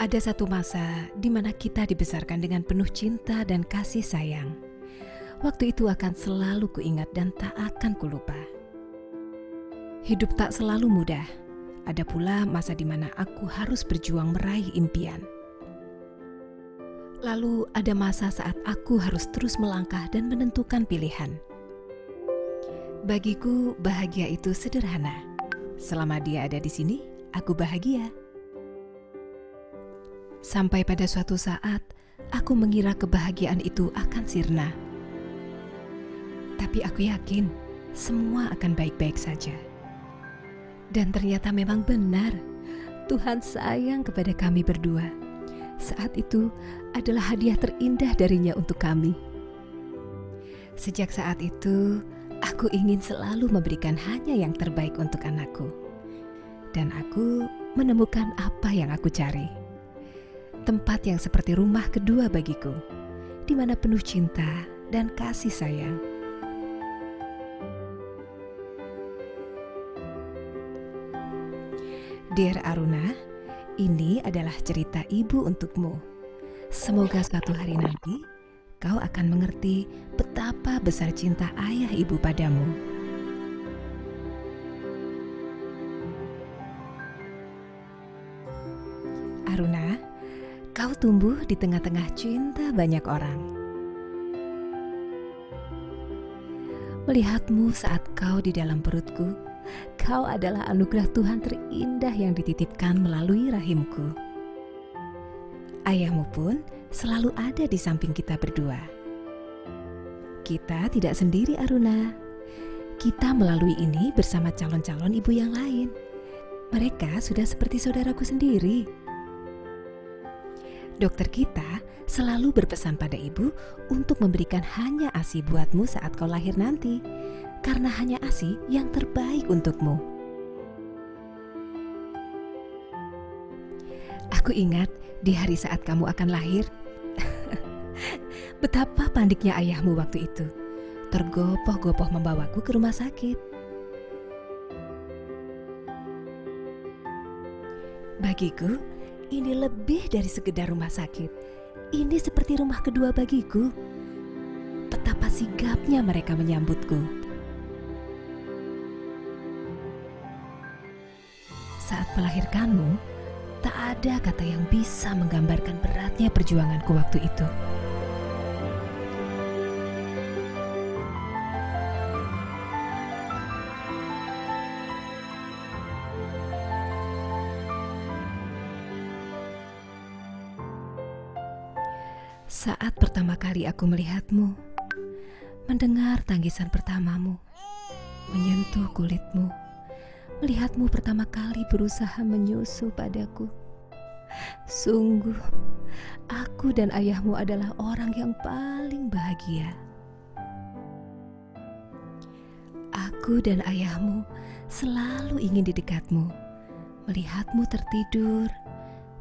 Ada satu masa di mana kita dibesarkan dengan penuh cinta dan kasih sayang. Waktu itu akan selalu kuingat dan tak akan kulupa. Hidup tak selalu mudah. Ada pula masa di mana aku harus berjuang meraih impian. Lalu ada masa saat aku harus terus melangkah dan menentukan pilihan. Bagiku, bahagia itu sederhana. Selama dia ada di sini, aku bahagia. Sampai pada suatu saat, aku mengira kebahagiaan itu akan sirna. Tapi aku yakin semua akan baik-baik saja. Dan ternyata memang benar, Tuhan sayang kepada kami berdua. Saat itu adalah hadiah terindah darinya untuk kami. Sejak saat itu, aku ingin selalu memberikan hanya yang terbaik untuk anakku. Dan aku menemukan apa yang aku cari tempat yang seperti rumah kedua bagiku, di mana penuh cinta dan kasih sayang. Dear Aruna, ini adalah cerita ibu untukmu. Semoga suatu hari nanti kau akan mengerti betapa besar cinta ayah ibu padamu. Aruna, tumbuh di tengah-tengah cinta banyak orang. Melihatmu saat kau di dalam perutku, kau adalah anugerah Tuhan terindah yang dititipkan melalui rahimku. Ayahmu pun selalu ada di samping kita berdua. Kita tidak sendiri, Aruna. Kita melalui ini bersama calon-calon ibu yang lain. Mereka sudah seperti saudaraku sendiri Dokter kita selalu berpesan pada ibu untuk memberikan hanya ASI buatmu saat kau lahir nanti, karena hanya ASI yang terbaik untukmu. Aku ingat di hari saat kamu akan lahir, betapa pandiknya ayahmu waktu itu, tergopoh-gopoh membawaku ke rumah sakit. Bagiku, ini lebih dari sekedar rumah sakit. Ini seperti rumah kedua bagiku. Betapa sigapnya mereka menyambutku. Saat melahirkanmu, tak ada kata yang bisa menggambarkan beratnya perjuanganku waktu itu. Kali aku melihatmu, mendengar tangisan pertamamu, menyentuh kulitmu, melihatmu pertama kali berusaha menyusu padaku. Sungguh, aku dan ayahmu adalah orang yang paling bahagia. Aku dan ayahmu selalu ingin di dekatmu, melihatmu tertidur,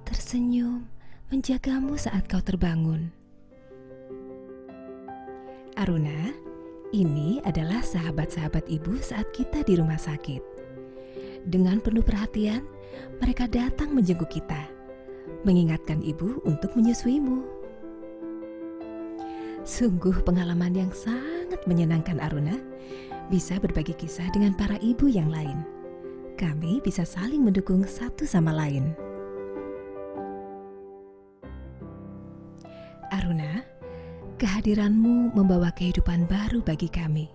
tersenyum, menjagamu saat kau terbangun. Aruna, ini adalah sahabat-sahabat ibu saat kita di rumah sakit. Dengan penuh perhatian, mereka datang menjenguk kita, mengingatkan ibu untuk menyusuimu. Sungguh pengalaman yang sangat menyenangkan Aruna, bisa berbagi kisah dengan para ibu yang lain. Kami bisa saling mendukung satu sama lain. Aruna, Kehadiranmu membawa kehidupan baru bagi kami.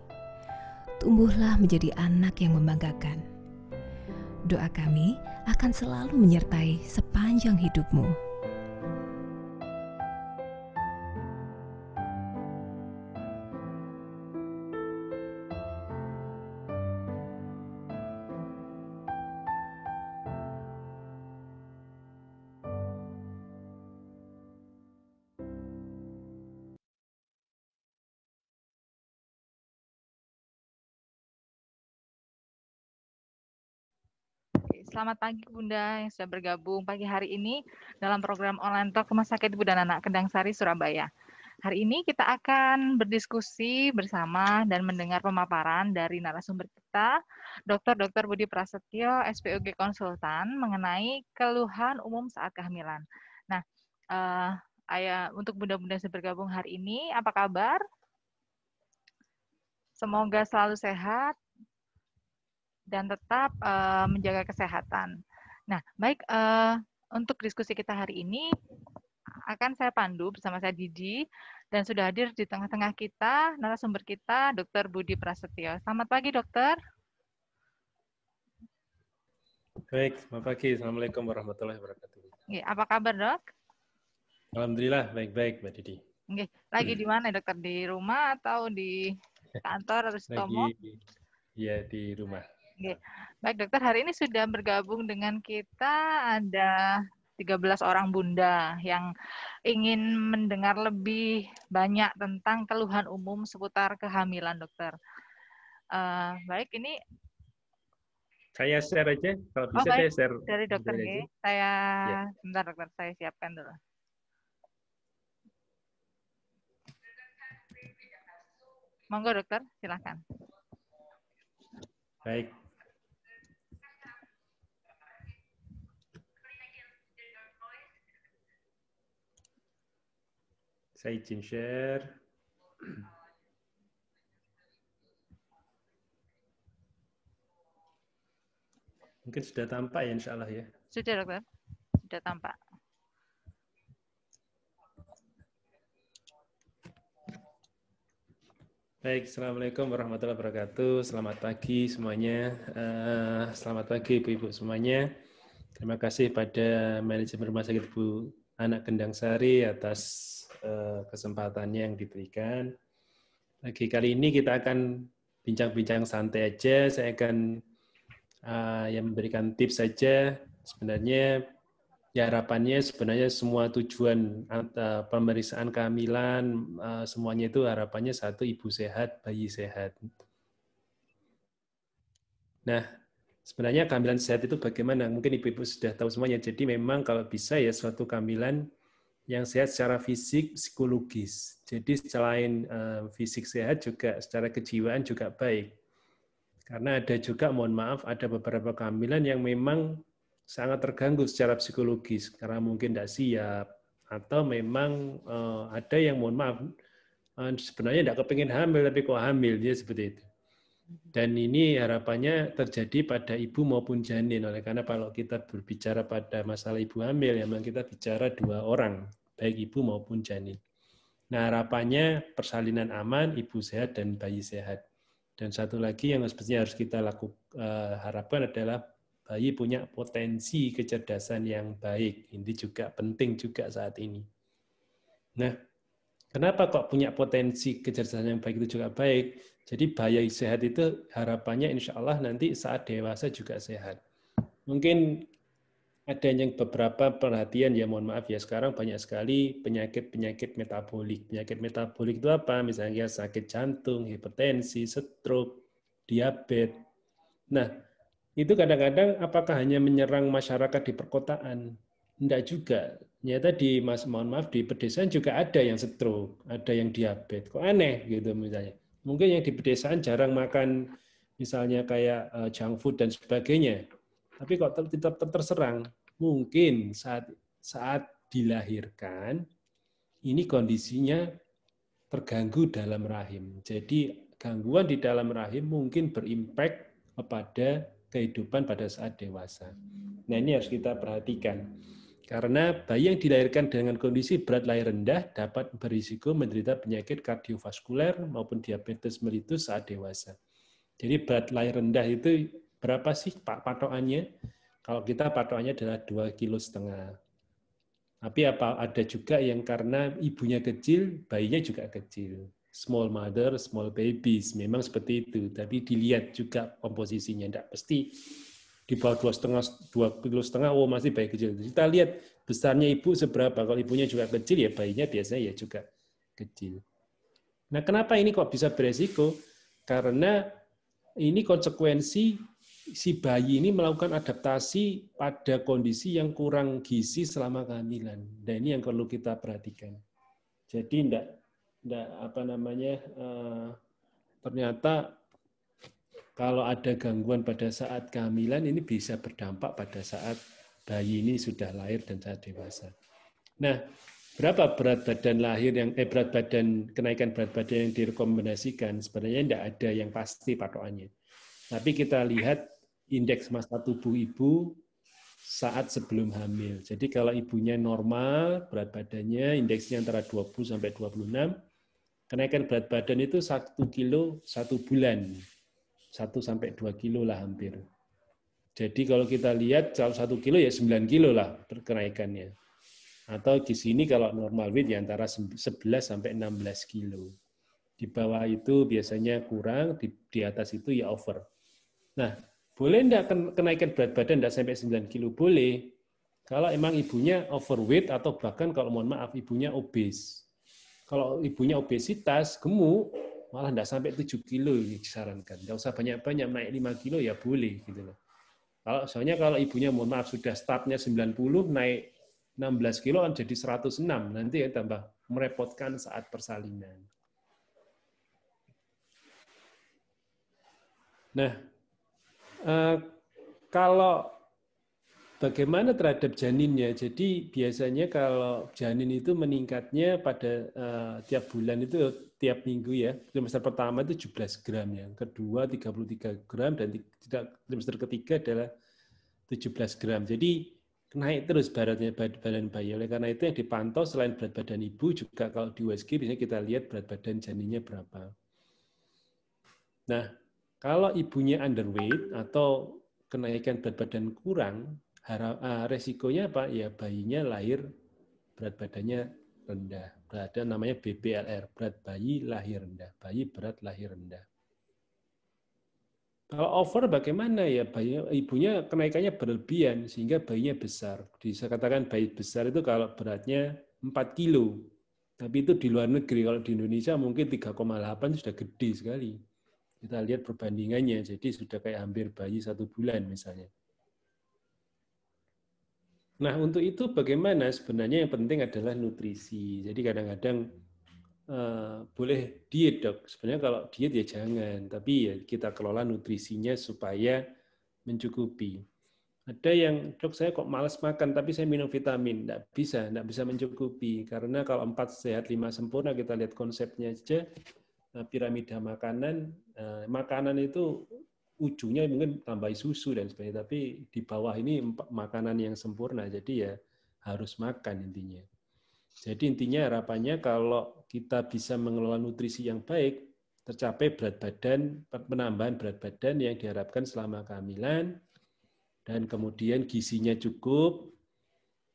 Tumbuhlah menjadi anak yang membanggakan. Doa kami akan selalu menyertai sepanjang hidupmu. Selamat pagi Bunda yang sudah bergabung pagi hari ini dalam program online talk Rumah Sakit Ibu dan Anak Kendang Sari, Surabaya. Hari ini kita akan berdiskusi bersama dan mendengar pemaparan dari narasumber kita, Dr. Dr. Budi Prasetyo, SPOG Konsultan, mengenai keluhan umum saat kehamilan. Uh, ayah untuk bunda-bunda yang bergabung hari ini, apa kabar? Semoga selalu sehat dan tetap uh, menjaga kesehatan. Nah, baik uh, untuk diskusi kita hari ini akan saya pandu bersama saya Didi dan sudah hadir di tengah-tengah kita narasumber kita Dr. Budi Prasetyo. Selamat pagi, Dokter. Baik, selamat pagi. Assalamualaikum warahmatullahi wabarakatuh. Ya, apa kabar, Dok? Alhamdulillah, baik-baik, Mbak Didi. Oke, lagi di mana, Dokter? Di rumah atau di kantor atau di Lagi, ya, di rumah. Oke. Baik dokter, hari ini sudah bergabung dengan kita ada 13 orang bunda yang ingin mendengar lebih banyak tentang keluhan umum seputar kehamilan dokter. Uh, baik, ini saya share aja, kalau bisa oh, saya share. Dari dokter G, saya ya. sebentar dokter, saya siapkan dulu. Monggo dokter, silahkan. Baik, Saya izin share. Mungkin sudah tampak ya insya Allah ya. Sudah dokter, sudah tampak. Baik, Assalamualaikum warahmatullahi wabarakatuh. Selamat pagi semuanya. Uh, selamat pagi Ibu-Ibu semuanya. Terima kasih pada manajemen Rumah Sakit Ibu Anak Gendang Sari atas Eh, kesempatannya yang diberikan. Lagi kali ini kita akan bincang-bincang santai aja. Saya akan uh, yang memberikan tips saja. Sebenarnya ya harapannya sebenarnya semua tujuan uh, pemeriksaan kehamilan uh, semuanya itu harapannya satu ibu sehat, bayi sehat. Nah, sebenarnya kehamilan sehat itu bagaimana? Mungkin ibu-ibu sudah tahu semuanya. Jadi memang kalau bisa ya suatu kehamilan yang sehat secara fisik, psikologis. Jadi selain uh, fisik sehat juga secara kejiwaan juga baik. Karena ada juga, mohon maaf, ada beberapa kehamilan yang memang sangat terganggu secara psikologis karena mungkin tidak siap atau memang uh, ada yang mohon maaf uh, sebenarnya tidak kepingin hamil tapi kok hamil dia seperti itu. Dan ini harapannya terjadi pada ibu maupun janin. Oleh karena kalau kita berbicara pada masalah ibu hamil, ya memang kita bicara dua orang, baik ibu maupun janin. Nah harapannya persalinan aman, ibu sehat dan bayi sehat. Dan satu lagi yang sepertinya harus kita lakukan uh, harapkan adalah bayi punya potensi kecerdasan yang baik. Ini juga penting juga saat ini. Nah, kenapa kok punya potensi kecerdasan yang baik itu juga baik? Jadi bayi sehat itu harapannya insya Allah nanti saat dewasa juga sehat. Mungkin ada yang beberapa perhatian ya mohon maaf ya sekarang banyak sekali penyakit-penyakit metabolik. Penyakit metabolik itu apa? Misalnya sakit jantung, hipertensi, stroke, diabetes. Nah, itu kadang-kadang apakah hanya menyerang masyarakat di perkotaan? Tidak juga. Nyata di mas mohon maaf di pedesaan juga ada yang stroke, ada yang diabetes. Kok aneh gitu misalnya mungkin yang di pedesaan jarang makan misalnya kayak uh, junk food dan sebagainya. Tapi kok tetap terserang, mungkin saat saat dilahirkan ini kondisinya terganggu dalam rahim. Jadi gangguan di dalam rahim mungkin berimpact kepada kehidupan pada saat dewasa. Nah ini harus kita perhatikan. Karena bayi yang dilahirkan dengan kondisi berat lahir rendah dapat berisiko menderita penyakit kardiovaskuler maupun diabetes mellitus saat dewasa. Jadi berat lahir rendah itu berapa sih Pak patokannya? Kalau kita patokannya adalah dua kilo setengah. Tapi apa ada juga yang karena ibunya kecil, bayinya juga kecil. Small mother, small babies, memang seperti itu. Tapi dilihat juga komposisinya, tidak pasti di bawah dua setengah dua kilo setengah oh masih bayi kecil. Kita lihat besarnya ibu seberapa. Kalau ibunya juga kecil ya bayinya biasanya ya juga kecil. Nah kenapa ini kok bisa beresiko? Karena ini konsekuensi si bayi ini melakukan adaptasi pada kondisi yang kurang gizi selama kehamilan. Dan ini yang perlu kita perhatikan. Jadi tidak tidak apa namanya uh, ternyata kalau ada gangguan pada saat kehamilan ini bisa berdampak pada saat bayi ini sudah lahir dan saat dewasa. Nah, berapa berat badan lahir yang eh berat badan kenaikan berat badan yang direkomendasikan sebenarnya tidak ada yang pasti patokannya. Tapi kita lihat indeks massa tubuh ibu saat sebelum hamil. Jadi kalau ibunya normal berat badannya indeksnya antara 20 sampai 26, kenaikan berat badan itu satu kilo satu bulan. 1 sampai 2 kilo lah hampir. Jadi kalau kita lihat kalau satu kilo ya 9 kilo lah kenaikannya. Atau di sini kalau normal weight ya antara 11 sampai 16 kilo. Di bawah itu biasanya kurang, di, di atas itu ya over. Nah, boleh enggak kenaikan berat badan enggak sampai 9 kilo? Boleh. Kalau emang ibunya overweight atau bahkan kalau mohon maaf ibunya obes. Kalau ibunya obesitas, gemuk, malah enggak sampai 7 kilo disarankan. Enggak usah banyak-banyak, naik 5 kilo ya boleh gitu loh. Kalau soalnya kalau ibunya mohon maaf sudah startnya 90, naik 16 kilo kan jadi 106 nanti ya tambah merepotkan saat persalinan. Nah, eh, kalau bagaimana terhadap janinnya? Jadi biasanya kalau janin itu meningkatnya pada uh, tiap bulan itu tiap minggu ya. Trimester pertama itu 17 gram ya, kedua 33 gram dan tidak trimester ketiga adalah 17 gram. Jadi naik terus beratnya badan bayi. Oleh karena itu yang dipantau selain berat badan ibu juga kalau di USG biasanya kita lihat berat badan janinnya berapa. Nah, kalau ibunya underweight atau kenaikan berat badan kurang, ah, resikonya apa? Ya bayinya lahir berat badannya rendah. Berada namanya BBLR, berat bayi lahir rendah. Bayi berat lahir rendah. Kalau over bagaimana ya bayi, ibunya kenaikannya berlebihan sehingga bayinya besar. Bisa katakan bayi besar itu kalau beratnya 4 kilo. Tapi itu di luar negeri. Kalau di Indonesia mungkin 3,8 sudah gede sekali. Kita lihat perbandingannya. Jadi sudah kayak hampir bayi satu bulan misalnya. Nah untuk itu bagaimana? Sebenarnya yang penting adalah nutrisi. Jadi kadang-kadang Uh, boleh diet dok. Sebenarnya kalau diet ya jangan, tapi ya kita kelola nutrisinya supaya mencukupi. Ada yang dok saya kok malas makan tapi saya minum vitamin, tidak bisa, tidak bisa mencukupi karena kalau empat sehat lima sempurna kita lihat konsepnya aja eh, piramida makanan, uh, makanan itu ujungnya mungkin tambah susu dan sebagainya, tapi di bawah ini makanan yang sempurna, jadi ya harus makan intinya. Jadi intinya harapannya kalau kita bisa mengelola nutrisi yang baik, tercapai berat badan, penambahan berat badan yang diharapkan selama kehamilan, dan kemudian gizinya cukup,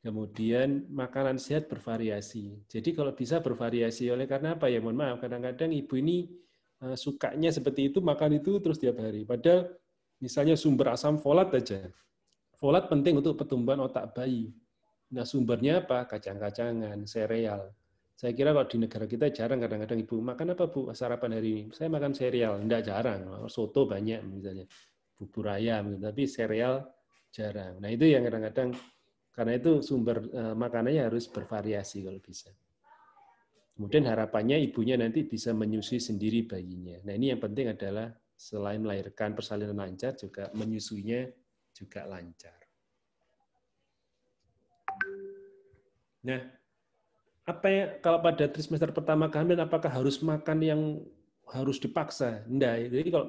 kemudian makanan sehat bervariasi. Jadi kalau bisa bervariasi, oleh karena apa ya mohon maaf, kadang-kadang ibu ini sukanya seperti itu, makan itu terus tiap hari. Padahal misalnya sumber asam folat aja. Folat penting untuk pertumbuhan otak bayi. Nah sumbernya apa? Kacang-kacangan, sereal. Saya kira kalau di negara kita jarang kadang-kadang ibu makan apa bu sarapan hari ini? Saya makan sereal, enggak jarang. Soto banyak misalnya, bubur ayam, gitu. tapi sereal jarang. Nah itu yang kadang-kadang karena itu sumber uh, makanannya harus bervariasi kalau bisa. Kemudian harapannya ibunya nanti bisa menyusui sendiri bayinya. Nah ini yang penting adalah selain melahirkan persalinan lancar juga menyusuinya juga lancar. Nah, apa ya kalau pada trimester pertama kehamilan apakah harus makan yang harus dipaksa? Enggak. Jadi kalau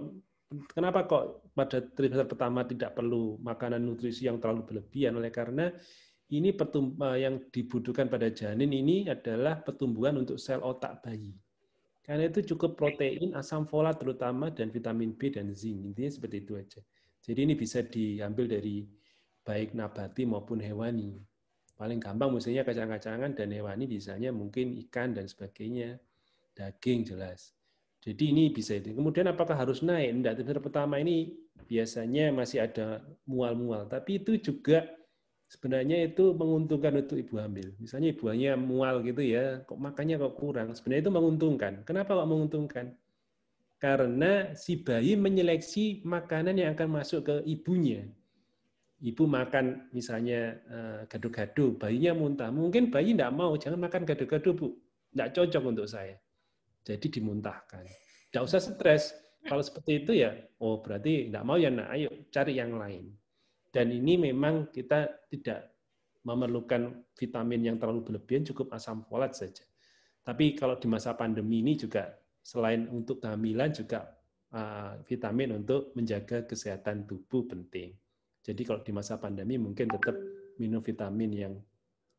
kenapa kok pada trimester pertama tidak perlu makanan nutrisi yang terlalu berlebihan oleh karena ini yang dibutuhkan pada janin ini adalah pertumbuhan untuk sel otak bayi. Karena itu cukup protein, asam folat terutama dan vitamin B dan zinc. Intinya seperti itu aja. Jadi ini bisa diambil dari baik nabati maupun hewani. Paling gampang misalnya kacang-kacangan dan hewani misalnya mungkin ikan dan sebagainya. Daging jelas. Jadi ini bisa itu. Kemudian apakah harus naik? Tidak. Pertama ini biasanya masih ada mual-mual. Tapi itu juga sebenarnya itu menguntungkan untuk ibu hamil. Misalnya ibu hanya mual gitu ya, kok makannya kok kurang. Sebenarnya itu menguntungkan. Kenapa kok menguntungkan? Karena si bayi menyeleksi makanan yang akan masuk ke ibunya ibu makan misalnya eh, gado-gado, bayinya muntah. Mungkin bayi tidak mau, jangan makan gado-gado, Bu. Tidak cocok untuk saya. Jadi dimuntahkan. Tidak usah stres. Kalau seperti itu ya, oh berarti tidak mau ya, nah ayo cari yang lain. Dan ini memang kita tidak memerlukan vitamin yang terlalu berlebihan cukup asam folat saja. Tapi kalau di masa pandemi ini juga selain untuk kehamilan juga uh, vitamin untuk menjaga kesehatan tubuh penting. Jadi kalau di masa pandemi mungkin tetap minum vitamin yang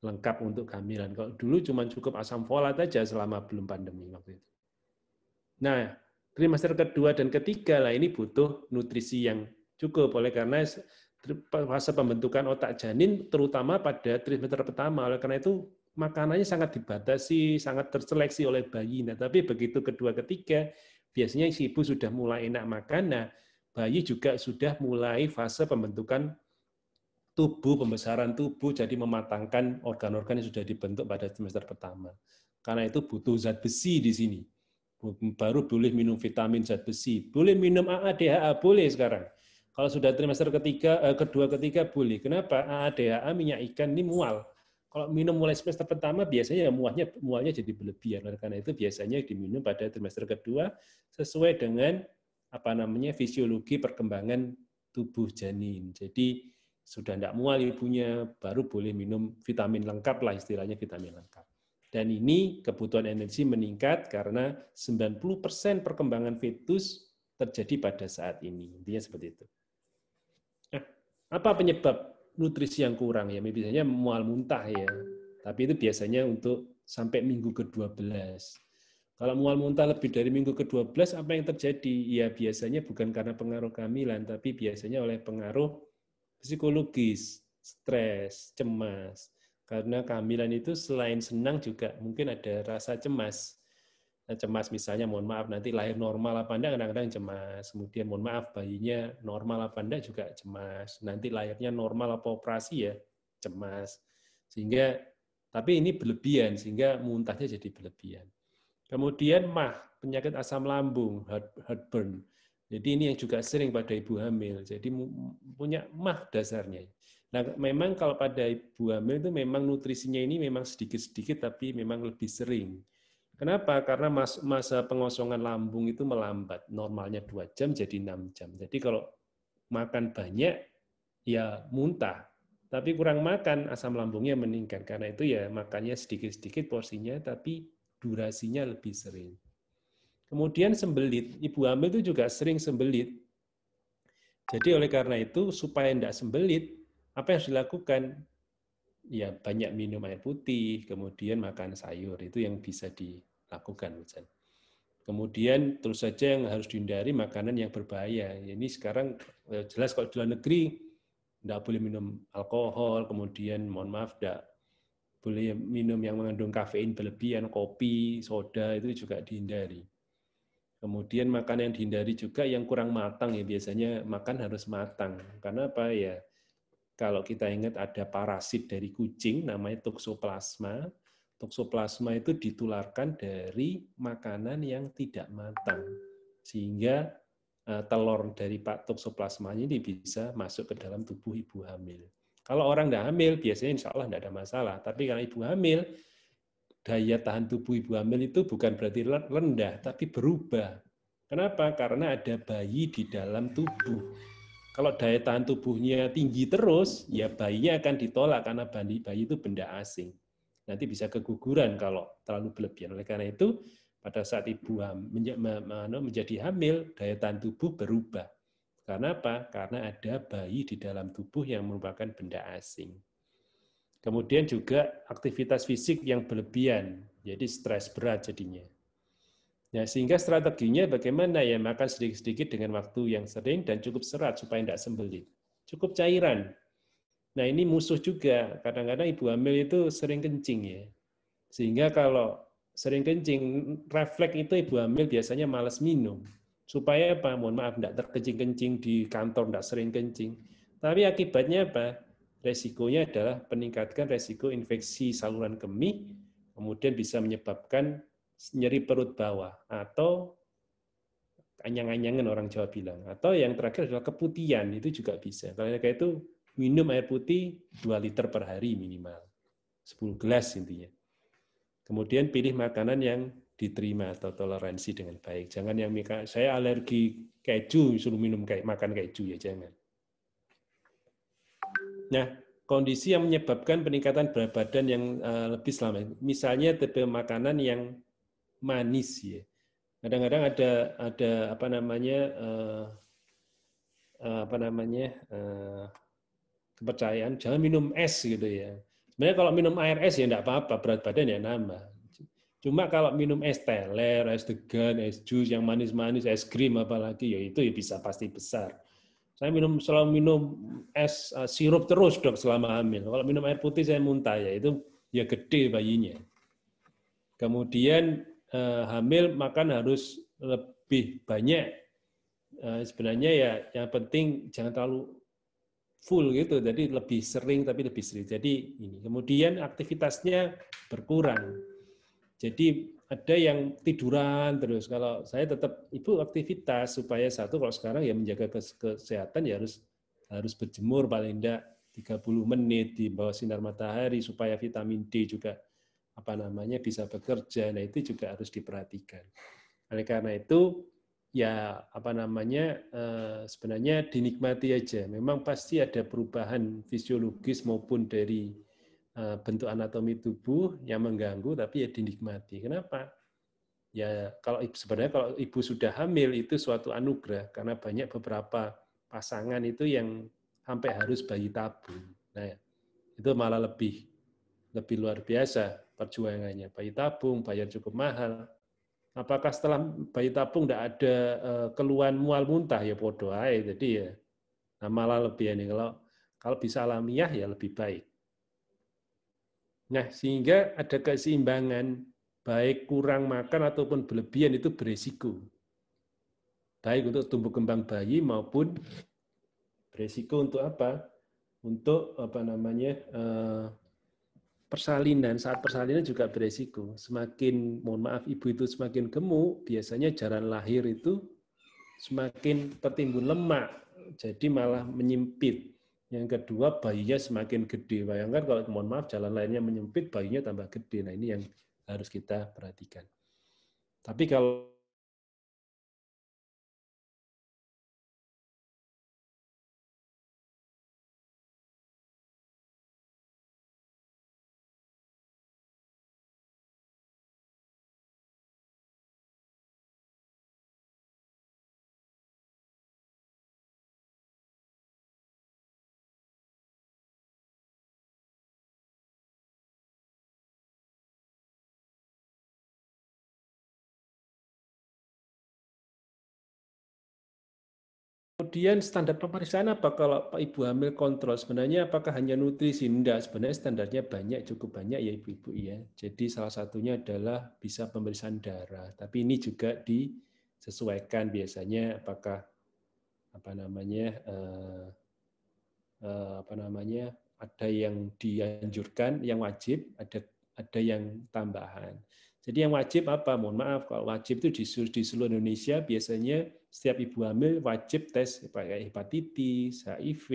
lengkap untuk kehamilan. Kalau dulu cuma cukup asam folat aja selama belum pandemi waktu itu. Nah, trimester kedua dan ketiga lah ini butuh nutrisi yang cukup oleh karena fase pembentukan otak janin terutama pada trimester pertama. Oleh karena itu makanannya sangat dibatasi, sangat terseleksi oleh bayi. Nah, tapi begitu kedua ketiga, biasanya si ibu sudah mulai enak makan, nah bayi juga sudah mulai fase pembentukan tubuh, pembesaran tubuh, jadi mematangkan organ-organ yang sudah dibentuk pada semester pertama. Karena itu butuh zat besi di sini. Baru boleh minum vitamin zat besi. Boleh minum AA, DHA, boleh sekarang. Kalau sudah trimester ketiga, eh, kedua, ketiga boleh. Kenapa? AA, DHA, minyak ikan ini mual kalau minum mulai semester pertama biasanya muahnya mualnya jadi berlebihan. Karena itu biasanya diminum pada trimester kedua sesuai dengan apa namanya fisiologi perkembangan tubuh janin. Jadi sudah tidak mual ibunya, baru boleh minum vitamin lengkap lah istilahnya vitamin lengkap. Dan ini kebutuhan energi meningkat karena 90% perkembangan fetus terjadi pada saat ini. Intinya seperti itu. Apa penyebab nutrisi yang kurang ya, biasanya mual muntah ya. Tapi itu biasanya untuk sampai minggu ke-12. Kalau mual muntah lebih dari minggu ke-12, apa yang terjadi? Ya biasanya bukan karena pengaruh kehamilan, tapi biasanya oleh pengaruh psikologis, stres, cemas. Karena kehamilan itu selain senang juga mungkin ada rasa cemas cemas misalnya mohon maaf nanti lahir normal apa enggak kadang-kadang cemas. Kemudian mohon maaf bayinya normal apa enggak juga cemas. Nanti lahirnya normal apa operasi ya cemas. Sehingga tapi ini berlebihan sehingga muntahnya jadi berlebihan. Kemudian mah penyakit asam lambung heartburn. Jadi ini yang juga sering pada ibu hamil. Jadi punya mah dasarnya. Nah, memang kalau pada ibu hamil itu memang nutrisinya ini memang sedikit-sedikit tapi memang lebih sering. Kenapa? Karena masa pengosongan lambung itu melambat. Normalnya 2 jam jadi 6 jam. Jadi kalau makan banyak, ya muntah. Tapi kurang makan, asam lambungnya meningkat. Karena itu ya makannya sedikit-sedikit porsinya, tapi durasinya lebih sering. Kemudian sembelit. Ibu hamil itu juga sering sembelit. Jadi oleh karena itu, supaya tidak sembelit, apa yang harus dilakukan? Ya banyak minum air putih, kemudian makan sayur. Itu yang bisa di lakukan. Kemudian terus saja yang harus dihindari makanan yang berbahaya. Ini sekarang eh, jelas kalau di luar negeri tidak boleh minum alkohol, kemudian mohon maaf tidak boleh minum yang mengandung kafein berlebihan, kopi, soda itu juga dihindari. Kemudian makan yang dihindari juga yang kurang matang ya biasanya makan harus matang. Karena apa ya? Kalau kita ingat ada parasit dari kucing namanya toxoplasma, toksoplasma itu ditularkan dari makanan yang tidak matang. Sehingga eh, telur dari pak toksoplasma ini bisa masuk ke dalam tubuh ibu hamil. Kalau orang tidak hamil, biasanya insya Allah tidak ada masalah. Tapi kalau ibu hamil, daya tahan tubuh ibu hamil itu bukan berarti rendah, tapi berubah. Kenapa? Karena ada bayi di dalam tubuh. Kalau daya tahan tubuhnya tinggi terus, ya bayinya akan ditolak karena bayi, bayi itu benda asing nanti bisa keguguran kalau terlalu berlebihan. Oleh karena itu, pada saat ibu menjadi hamil, daya tahan tubuh berubah. Karena apa? Karena ada bayi di dalam tubuh yang merupakan benda asing. Kemudian juga aktivitas fisik yang berlebihan, jadi stres berat jadinya. Nah, sehingga strateginya bagaimana ya makan sedikit-sedikit dengan waktu yang sering dan cukup serat supaya tidak sembelit. Cukup cairan, Nah ini musuh juga. Kadang-kadang ibu hamil itu sering kencing ya. Sehingga kalau sering kencing, refleks itu ibu hamil biasanya malas minum. Supaya apa? Mohon maaf, tidak terkencing-kencing di kantor, tidak sering kencing. Tapi akibatnya apa? Resikonya adalah peningkatkan resiko infeksi saluran kemih, kemudian bisa menyebabkan nyeri perut bawah, atau anyang-anyangan orang Jawa bilang. Atau yang terakhir adalah keputihan, itu juga bisa. Kalau kayak itu minum air putih 2 liter per hari minimal. 10 gelas intinya. Kemudian pilih makanan yang diterima atau toleransi dengan baik. Jangan yang saya alergi keju suruh minum kayak makan keju ya jangan. Nah, kondisi yang menyebabkan peningkatan berat badan yang uh, lebih selama Misalnya tipe makanan yang manis ya. Kadang-kadang ada ada apa namanya uh, apa namanya uh, kepercayaan jangan minum es gitu ya. Sebenarnya kalau minum air es ya enggak apa-apa, berat badan ya nambah. Cuma kalau minum es teler, es degan, es jus yang manis-manis, es krim apalagi ya itu ya bisa pasti besar. Saya minum selalu minum es uh, sirup terus dok selama hamil. Kalau minum air putih saya muntah ya itu ya gede bayinya. Kemudian uh, hamil makan harus lebih banyak. Uh, sebenarnya ya yang penting jangan terlalu full gitu. Jadi lebih sering tapi lebih sering. Jadi ini. Kemudian aktivitasnya berkurang. Jadi ada yang tiduran terus. Kalau saya tetap ibu aktivitas supaya satu kalau sekarang ya menjaga kesehatan ya harus harus berjemur paling tidak 30 menit di bawah sinar matahari supaya vitamin D juga apa namanya bisa bekerja. Nah, itu juga harus diperhatikan. Oleh karena itu ya apa namanya eh, sebenarnya dinikmati aja. Memang pasti ada perubahan fisiologis maupun dari Eh, bentuk anatomi tubuh yang mengganggu tapi ya dinikmati. Kenapa? Ya kalau sebenarnya kalau ibu sudah hamil itu suatu anugerah karena banyak beberapa pasangan itu yang sampai harus bayi tabung. Nah, itu malah lebih lebih luar biasa perjuangannya. Bayi tabung bayar cukup mahal. Apakah setelah bayi tabung tidak ada eh, keluhan mual muntah ya podo aja. Jadi ya nah malah lebih ini kalau kalau bisa alamiah ya lebih baik. Nah, sehingga ada keseimbangan, baik kurang makan ataupun berlebihan itu beresiko. Baik untuk tumbuh kembang bayi maupun beresiko untuk apa? Untuk apa namanya eh, persalinan. Saat persalinan juga beresiko. Semakin, mohon maaf, ibu itu semakin gemuk, biasanya jalan lahir itu semakin tertimbun lemak, jadi malah menyempit yang kedua, bayinya semakin gede. Bayangkan kalau mohon maaf jalan lainnya menyempit, bayinya tambah gede. Nah ini yang harus kita perhatikan. Tapi kalau Kemudian standar pemeriksaan apa kalau Ibu hamil kontrol? Sebenarnya apakah hanya nutrisi? Tidak, sebenarnya standarnya banyak, cukup banyak ya Ibu-Ibu ya. Jadi salah satunya adalah bisa pemeriksaan darah. Tapi ini juga disesuaikan biasanya apakah apa namanya eh, eh, apa namanya ada yang dianjurkan, yang wajib, ada ada yang tambahan. Jadi yang wajib apa? Mohon maaf, kalau wajib itu di, di seluruh Indonesia biasanya setiap ibu hamil wajib tes hepatitis, HIV.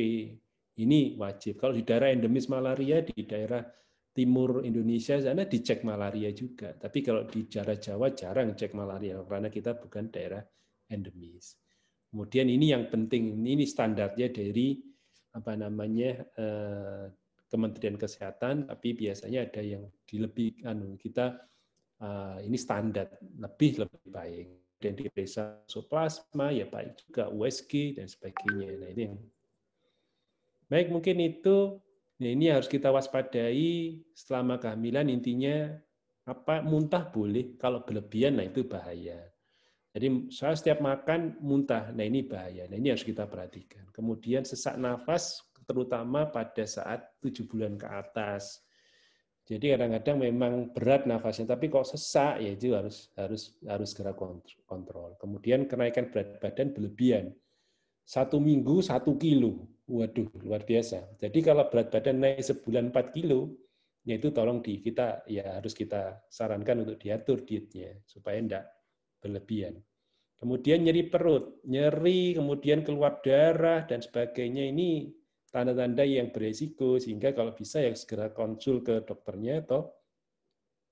Ini wajib. Kalau di daerah endemis malaria di daerah timur Indonesia sana dicek malaria juga. Tapi kalau di daerah Jawa jarang cek malaria karena kita bukan daerah endemis. Kemudian ini yang penting, ini standarnya dari apa namanya eh, Kementerian Kesehatan, tapi biasanya ada yang dilebih, kita Ah, ini standar lebih lebih baik dan diperiksa plasma ya baik juga USG dan sebagainya. Nah ini baik mungkin itu nah ini harus kita waspadai selama kehamilan intinya apa muntah boleh kalau berlebihan nah itu bahaya. Jadi saya setiap makan muntah, nah ini bahaya. Nah ini harus kita perhatikan. Kemudian sesak nafas terutama pada saat tujuh bulan ke atas jadi kadang-kadang memang berat nafasnya, tapi kok sesak ya itu harus harus harus segera kontrol. Kemudian kenaikan berat badan berlebihan, satu minggu satu kilo, waduh luar biasa. Jadi kalau berat badan naik sebulan 4 kilo, ya itu tolong di kita ya harus kita sarankan untuk diatur dietnya supaya tidak berlebihan. Kemudian nyeri perut, nyeri, kemudian keluar darah dan sebagainya ini tanda-tanda yang beresiko sehingga kalau bisa ya segera konsul ke dokternya atau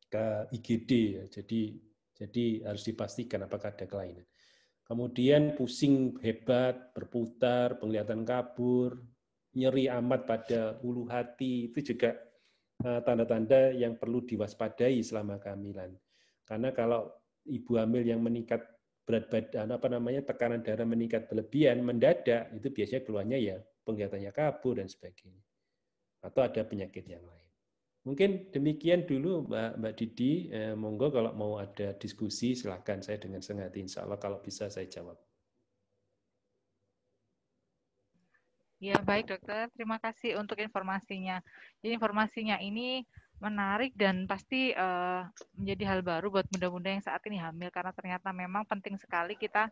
ke IGD ya. Jadi jadi harus dipastikan apakah ada kelainan. Kemudian pusing hebat, berputar, penglihatan kabur, nyeri amat pada ulu hati itu juga eh, tanda-tanda yang perlu diwaspadai selama kehamilan. Karena kalau ibu hamil yang meningkat berat badan apa namanya tekanan darah meningkat berlebihan mendadak itu biasanya keluarnya ya penglihatannya kabur dan sebagainya atau ada penyakit yang lain. Mungkin demikian dulu Mbak, Mbak Didi. Eh, monggo kalau mau ada diskusi silahkan saya dengan senang hati. Insya Allah kalau bisa saya jawab. Ya baik dokter, terima kasih untuk informasinya. Jadi informasinya ini menarik dan pasti uh, menjadi hal baru buat bunda-bunda yang saat ini hamil karena ternyata memang penting sekali kita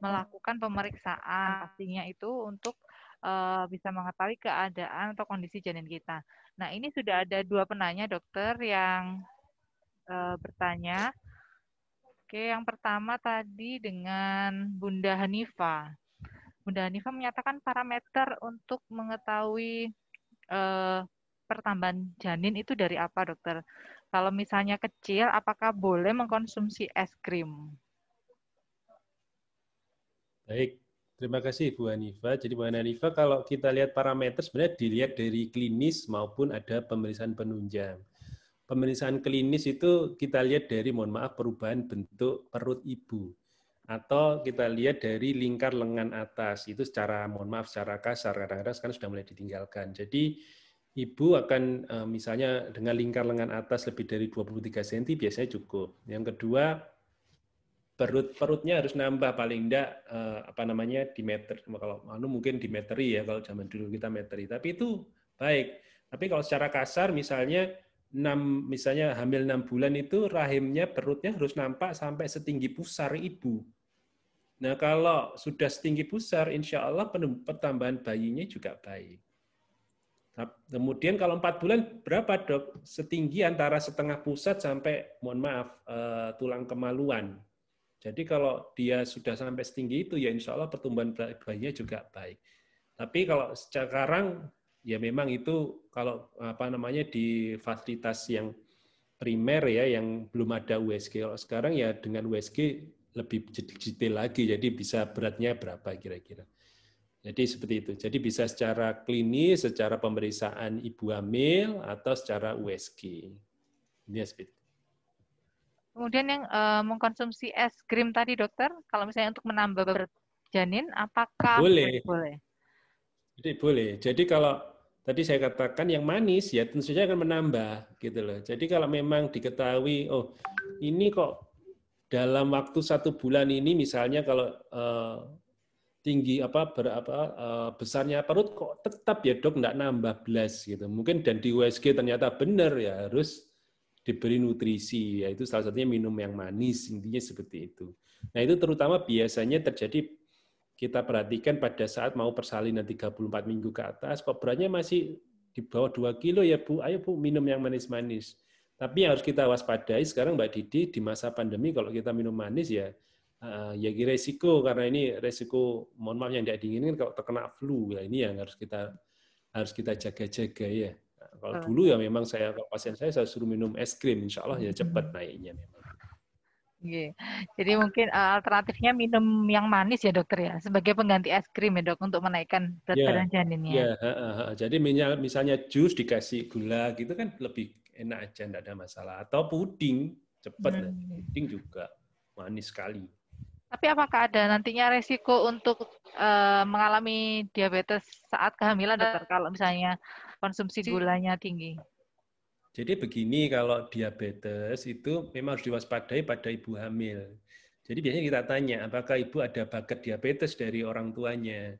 melakukan pemeriksaan pastinya itu untuk uh, bisa mengetahui keadaan atau kondisi janin kita. Nah, ini sudah ada dua penanya dokter yang uh, bertanya. Oke, yang pertama tadi dengan Bunda Hanifa. Bunda Hanifa menyatakan parameter untuk mengetahui uh, pertambahan janin itu dari apa, dokter? Kalau misalnya kecil, apakah boleh mengkonsumsi es krim? Baik, Terima kasih Bu Hanifa. Jadi Bu Hanifa kalau kita lihat parameter sebenarnya dilihat dari klinis maupun ada pemeriksaan penunjang. Pemeriksaan klinis itu kita lihat dari mohon maaf perubahan bentuk perut ibu atau kita lihat dari lingkar lengan atas itu secara mohon maaf secara kasar kadang-kadang sekarang sudah mulai ditinggalkan. Jadi ibu akan eh, misalnya dengan lingkar lengan atas lebih dari 23 cm biasanya cukup. Yang kedua perut perutnya harus nambah paling enggak uh, apa namanya di meter kalau anu mungkin di meteri ya kalau zaman dulu kita meteri tapi itu baik tapi kalau secara kasar misalnya 6 misalnya hamil 6 bulan itu rahimnya perutnya harus nampak sampai setinggi pusar ibu. Nah kalau sudah setinggi pusar, insya Allah pertambahan bayinya juga baik. Kemudian kalau empat bulan berapa dok? Setinggi antara setengah pusat sampai mohon maaf eh, tulang kemaluan. Jadi kalau dia sudah sampai setinggi itu, ya insya Allah pertumbuhan bayinya juga baik. Tapi kalau sekarang ya memang itu kalau apa namanya di fasilitas yang primer ya yang belum ada USG. Kalau sekarang ya dengan USG lebih detail lagi, jadi bisa beratnya berapa kira-kira. Jadi seperti itu. Jadi bisa secara klinis, secara pemeriksaan ibu hamil, atau secara USG. Ini seperti itu. Kemudian yang uh, mengkonsumsi es krim tadi dokter, kalau misalnya untuk menambah berat janin, apakah boleh? Boleh. Jadi boleh. Jadi kalau tadi saya katakan yang manis ya tentu saja akan menambah gitu loh. Jadi kalau memang diketahui oh ini kok dalam waktu satu bulan ini misalnya kalau uh, tinggi apa berapa uh, besarnya perut kok tetap ya dok nggak nambah belas gitu. Mungkin dan di USG ternyata benar ya harus diberi nutrisi, yaitu salah satunya minum yang manis, intinya seperti itu. Nah itu terutama biasanya terjadi kita perhatikan pada saat mau persalinan 34 minggu ke atas, kok beratnya masih di bawah 2 kilo ya Bu, ayo Bu minum yang manis-manis. Tapi yang harus kita waspadai sekarang Mbak Didi di masa pandemi kalau kita minum manis ya uh, ya resiko karena ini resiko mohon maaf yang tidak diinginkan kalau terkena flu ya ini yang harus kita harus kita jaga-jaga ya. Kalau oh. dulu ya memang saya kalau pasien saya saya suruh minum es krim, insya Allah ya cepat hmm. naiknya memang. Yeah. Jadi mungkin uh, alternatifnya minum yang manis ya dokter ya, sebagai pengganti es krim ya dok untuk menaikkan berat yeah. badan janinnya. Ya, yeah. uh, jadi misalnya, misalnya jus dikasih gula gitu kan lebih enak aja, tidak ada masalah. Atau puding, cepat hmm. puding juga manis sekali. Tapi apakah ada nantinya resiko untuk uh, mengalami diabetes saat kehamilan dokter kalau misalnya konsumsi gulanya tinggi. Jadi begini kalau diabetes itu memang harus diwaspadai pada ibu hamil. Jadi biasanya kita tanya apakah ibu ada bakat diabetes dari orang tuanya.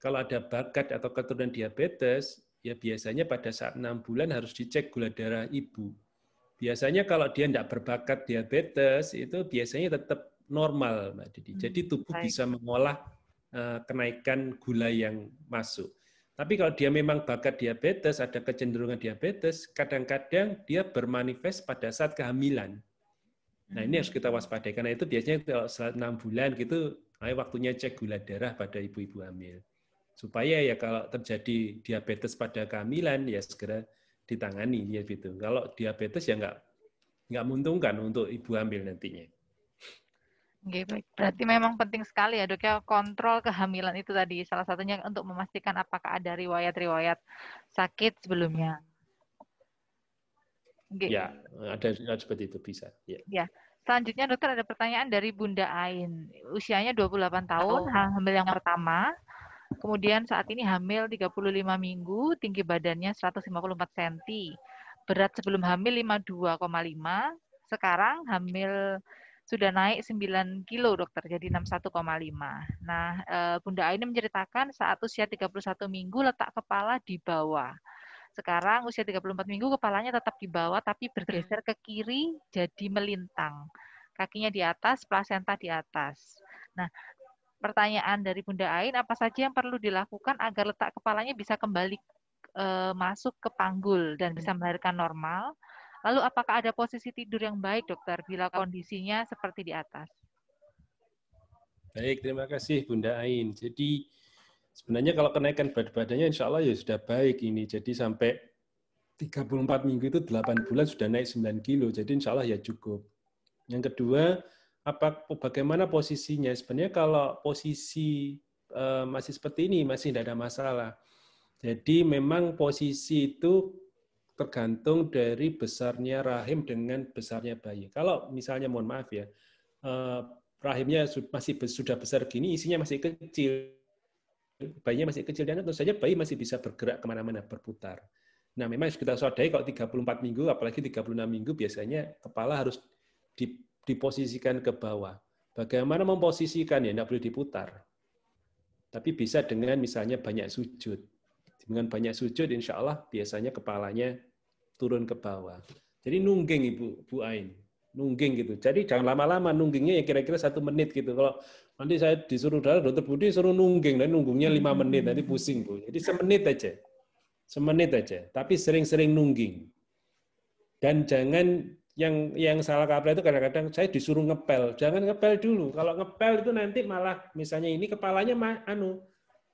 Kalau ada bakat atau keturunan diabetes, ya biasanya pada saat enam bulan harus dicek gula darah ibu. Biasanya kalau dia tidak berbakat diabetes, itu biasanya tetap normal, Mbak Didi. Jadi hmm, tubuh Baik. bisa mengolah eh, kenaikan gula yang masuk. Tapi kalau dia memang bakat diabetes, ada kecenderungan diabetes, kadang-kadang dia bermanifest pada saat kehamilan. Nah ini harus kita hmm. waspadai, karena itu biasanya kalau setelah enam bulan gitu, ayo waktunya cek gula darah pada ibu-ibu hamil. Supaya ya kalau terjadi diabetes pada kehamilan, ya segera ditangani ya gitu. Kalau diabetes ya nggak nggak menguntungkan untuk ibu hamil nantinya. Oke, baik. Berarti memang penting sekali ya dok ya kontrol kehamilan itu tadi. Salah satunya untuk memastikan apakah ada riwayat-riwayat sakit sebelumnya. Oke. Ya, ada, ada seperti itu bisa. Ya. ya. Selanjutnya dokter ada pertanyaan dari Bunda Ain. Usianya 28 tahun, oh. hamil yang pertama. Kemudian saat ini hamil 35 minggu, tinggi badannya 154 cm. Berat sebelum hamil 52,5. Sekarang hamil sudah naik 9 kilo dokter, jadi 61,5. Nah, eh, Bunda Aini menceritakan saat usia 31 minggu letak kepala di bawah. Sekarang usia 34 minggu kepalanya tetap di bawah tapi bergeser ke kiri jadi melintang. Kakinya di atas, plasenta di atas. Nah, pertanyaan dari Bunda Ain, apa saja yang perlu dilakukan agar letak kepalanya bisa kembali e, masuk ke panggul dan bisa melahirkan normal? Lalu apakah ada posisi tidur yang baik, dokter, bila kondisinya seperti di atas? Baik, terima kasih Bunda Ain. Jadi sebenarnya kalau kenaikan berat badannya insya Allah ya sudah baik ini. Jadi sampai 34 minggu itu 8 bulan sudah naik 9 kilo. Jadi insya Allah ya cukup. Yang kedua, apa bagaimana posisinya? Sebenarnya kalau posisi uh, masih seperti ini masih tidak ada masalah. Jadi memang posisi itu tergantung dari besarnya rahim dengan besarnya bayi. Kalau misalnya mohon maaf ya, eh, rahimnya masih sudah besar gini, isinya masih kecil, bayinya masih kecil dan tentu saja bayi masih bisa bergerak ke mana-mana berputar. Nah memang kita sadari kalau 34 minggu, apalagi 36 minggu biasanya kepala harus diposisikan ke bawah. Bagaimana memposisikan ya, tidak boleh diputar. Tapi bisa dengan misalnya banyak sujud. Dengan banyak sujud, insya Allah biasanya kepalanya turun ke bawah. Jadi nungging Ibu Bu Ain, nungging gitu. Jadi jangan lama-lama nunggingnya ya kira-kira satu menit gitu. Kalau nanti saya disuruh dari dokter Budi suruh nungging, dan nunggungnya lima menit, nanti pusing Bu. Jadi semenit aja, semenit aja. Tapi sering-sering nungging. Dan jangan yang yang salah kaprah itu kadang-kadang saya disuruh ngepel. Jangan ngepel dulu. Kalau ngepel itu nanti malah misalnya ini kepalanya anu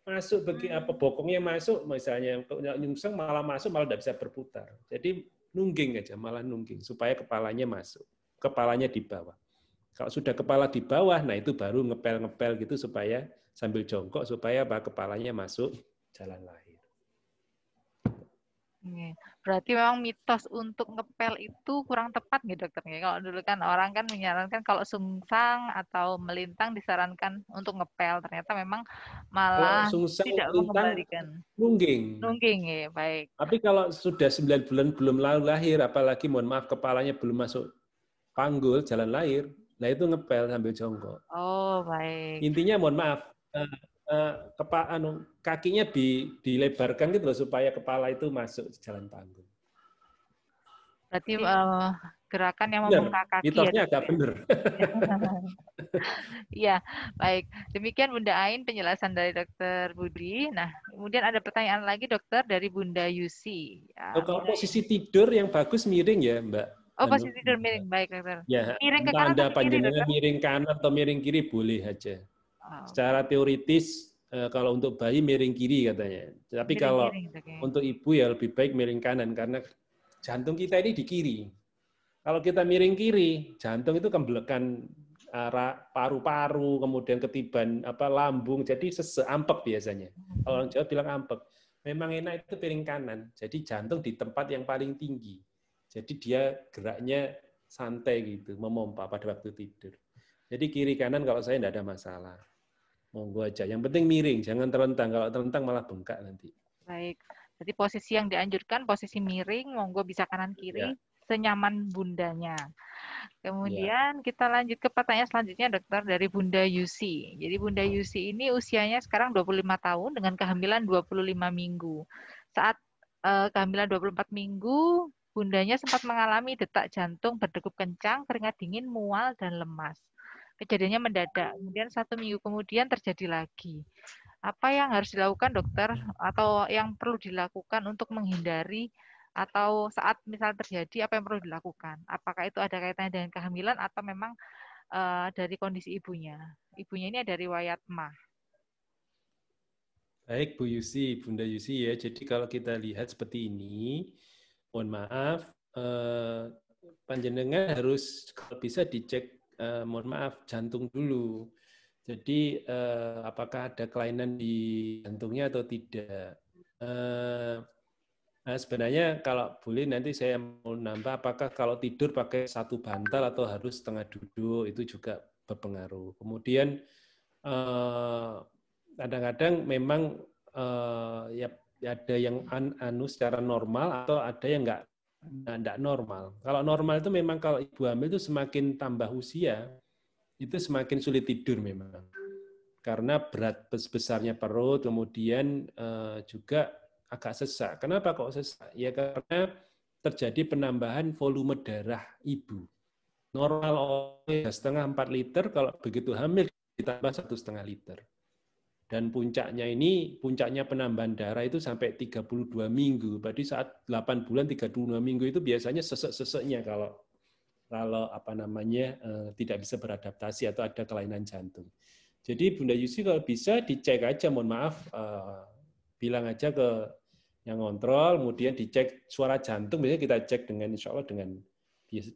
masuk bagi apa bokongnya masuk misalnya nyungseng malah masuk malah tidak bisa berputar. Jadi nungging aja malah nungging supaya kepalanya masuk kepalanya di bawah. Kalau sudah kepala di bawah nah itu baru ngepel ngepel gitu supaya sambil jongkok supaya apa kepalanya masuk jalan lahir Berarti memang mitos untuk ngepel itu kurang tepat nih dokter. Kalau dulu kan orang kan menyarankan kalau sungsang atau melintang disarankan untuk ngepel. Ternyata memang malah kalau sungsang, tidak mengembalikan. Nungging. Nungging ya, baik. Tapi kalau sudah 9 bulan belum lalu lahir, apalagi mohon maaf kepalanya belum masuk panggul jalan lahir, nah itu ngepel sambil jongkok. Oh, baik. Intinya mohon maaf, eh, Eh, kepa, anu, kakinya di, dilebarkan gitu loh supaya kepala itu masuk jalan panggung. Berarti uh, gerakan yang membuka kaki. Mitosnya ya, agak benar. Iya, baik. Demikian Bunda Ain penjelasan dari Dokter Budi. Nah, kemudian ada pertanyaan lagi Dokter dari Bunda Yusi. Ya, oh, kalau posisi tidur yang bagus miring ya, Mbak. Oh, posisi tidur miring, baik Dokter. Ya, miring ke kanan Anda panjangnya miring kanan atau miring kiri boleh aja. Secara teoritis eh, kalau untuk bayi miring kiri katanya. Tapi miring kalau kiri, okay. untuk ibu ya lebih baik miring kanan karena jantung kita ini di kiri. Kalau kita miring kiri, jantung itu kembelekan arah paru-paru, kemudian ketiban apa lambung, jadi seseampek biasanya. Kalau orang Jawa bilang ampek. Memang enak itu piring kanan. Jadi jantung di tempat yang paling tinggi. Jadi dia geraknya santai gitu, memompa pada waktu tidur. Jadi kiri kanan kalau saya tidak ada masalah monggo aja. Yang penting miring, jangan terlentang. Kalau terlentang malah bengkak nanti. Baik. Jadi posisi yang dianjurkan posisi miring, monggo bisa kanan kiri, ya. senyaman bundanya. Kemudian ya. kita lanjut ke pertanyaan selanjutnya dokter dari Bunda Yusi. Jadi Bunda Yusi ini usianya sekarang 25 tahun dengan kehamilan 25 minggu. Saat uh, kehamilan 24 minggu, bundanya sempat mengalami detak jantung berdegup kencang, keringat dingin, mual dan lemas kejadiannya mendadak. Kemudian satu minggu kemudian terjadi lagi. Apa yang harus dilakukan dokter atau yang perlu dilakukan untuk menghindari atau saat misal terjadi apa yang perlu dilakukan? Apakah itu ada kaitannya dengan kehamilan atau memang uh, dari kondisi ibunya? Ibunya ini ada riwayat mah. Baik Bu Yusi, Bunda Yusi ya. Jadi kalau kita lihat seperti ini, mohon maaf, eh, panjenengan harus kalau bisa dicek eh, mohon maaf jantung dulu. Jadi eh, apakah ada kelainan di jantungnya atau tidak? Eh, nah sebenarnya kalau boleh nanti saya mau nambah apakah kalau tidur pakai satu bantal atau harus setengah duduk itu juga berpengaruh. Kemudian eh, kadang-kadang memang eh, ya ada yang an, anu secara normal atau ada yang enggak enggak normal. Kalau normal itu memang kalau ibu hamil itu semakin tambah usia, itu semakin sulit tidur memang. Karena berat besarnya perut, kemudian uh, juga agak sesak. Kenapa kok sesak? Ya karena terjadi penambahan volume darah ibu. Normal setengah 4 liter, kalau begitu hamil ditambah satu setengah liter. Dan puncaknya ini, puncaknya penambahan darah itu sampai 32 minggu. Berarti saat 8 bulan 32 minggu itu biasanya sesek-seseknya kalau kalau apa namanya eh, tidak bisa beradaptasi atau ada kelainan jantung. Jadi Bunda Yusi kalau bisa dicek aja, mohon maaf, eh, bilang aja ke yang kontrol, kemudian dicek suara jantung. Biasanya kita cek dengan insya Allah dengan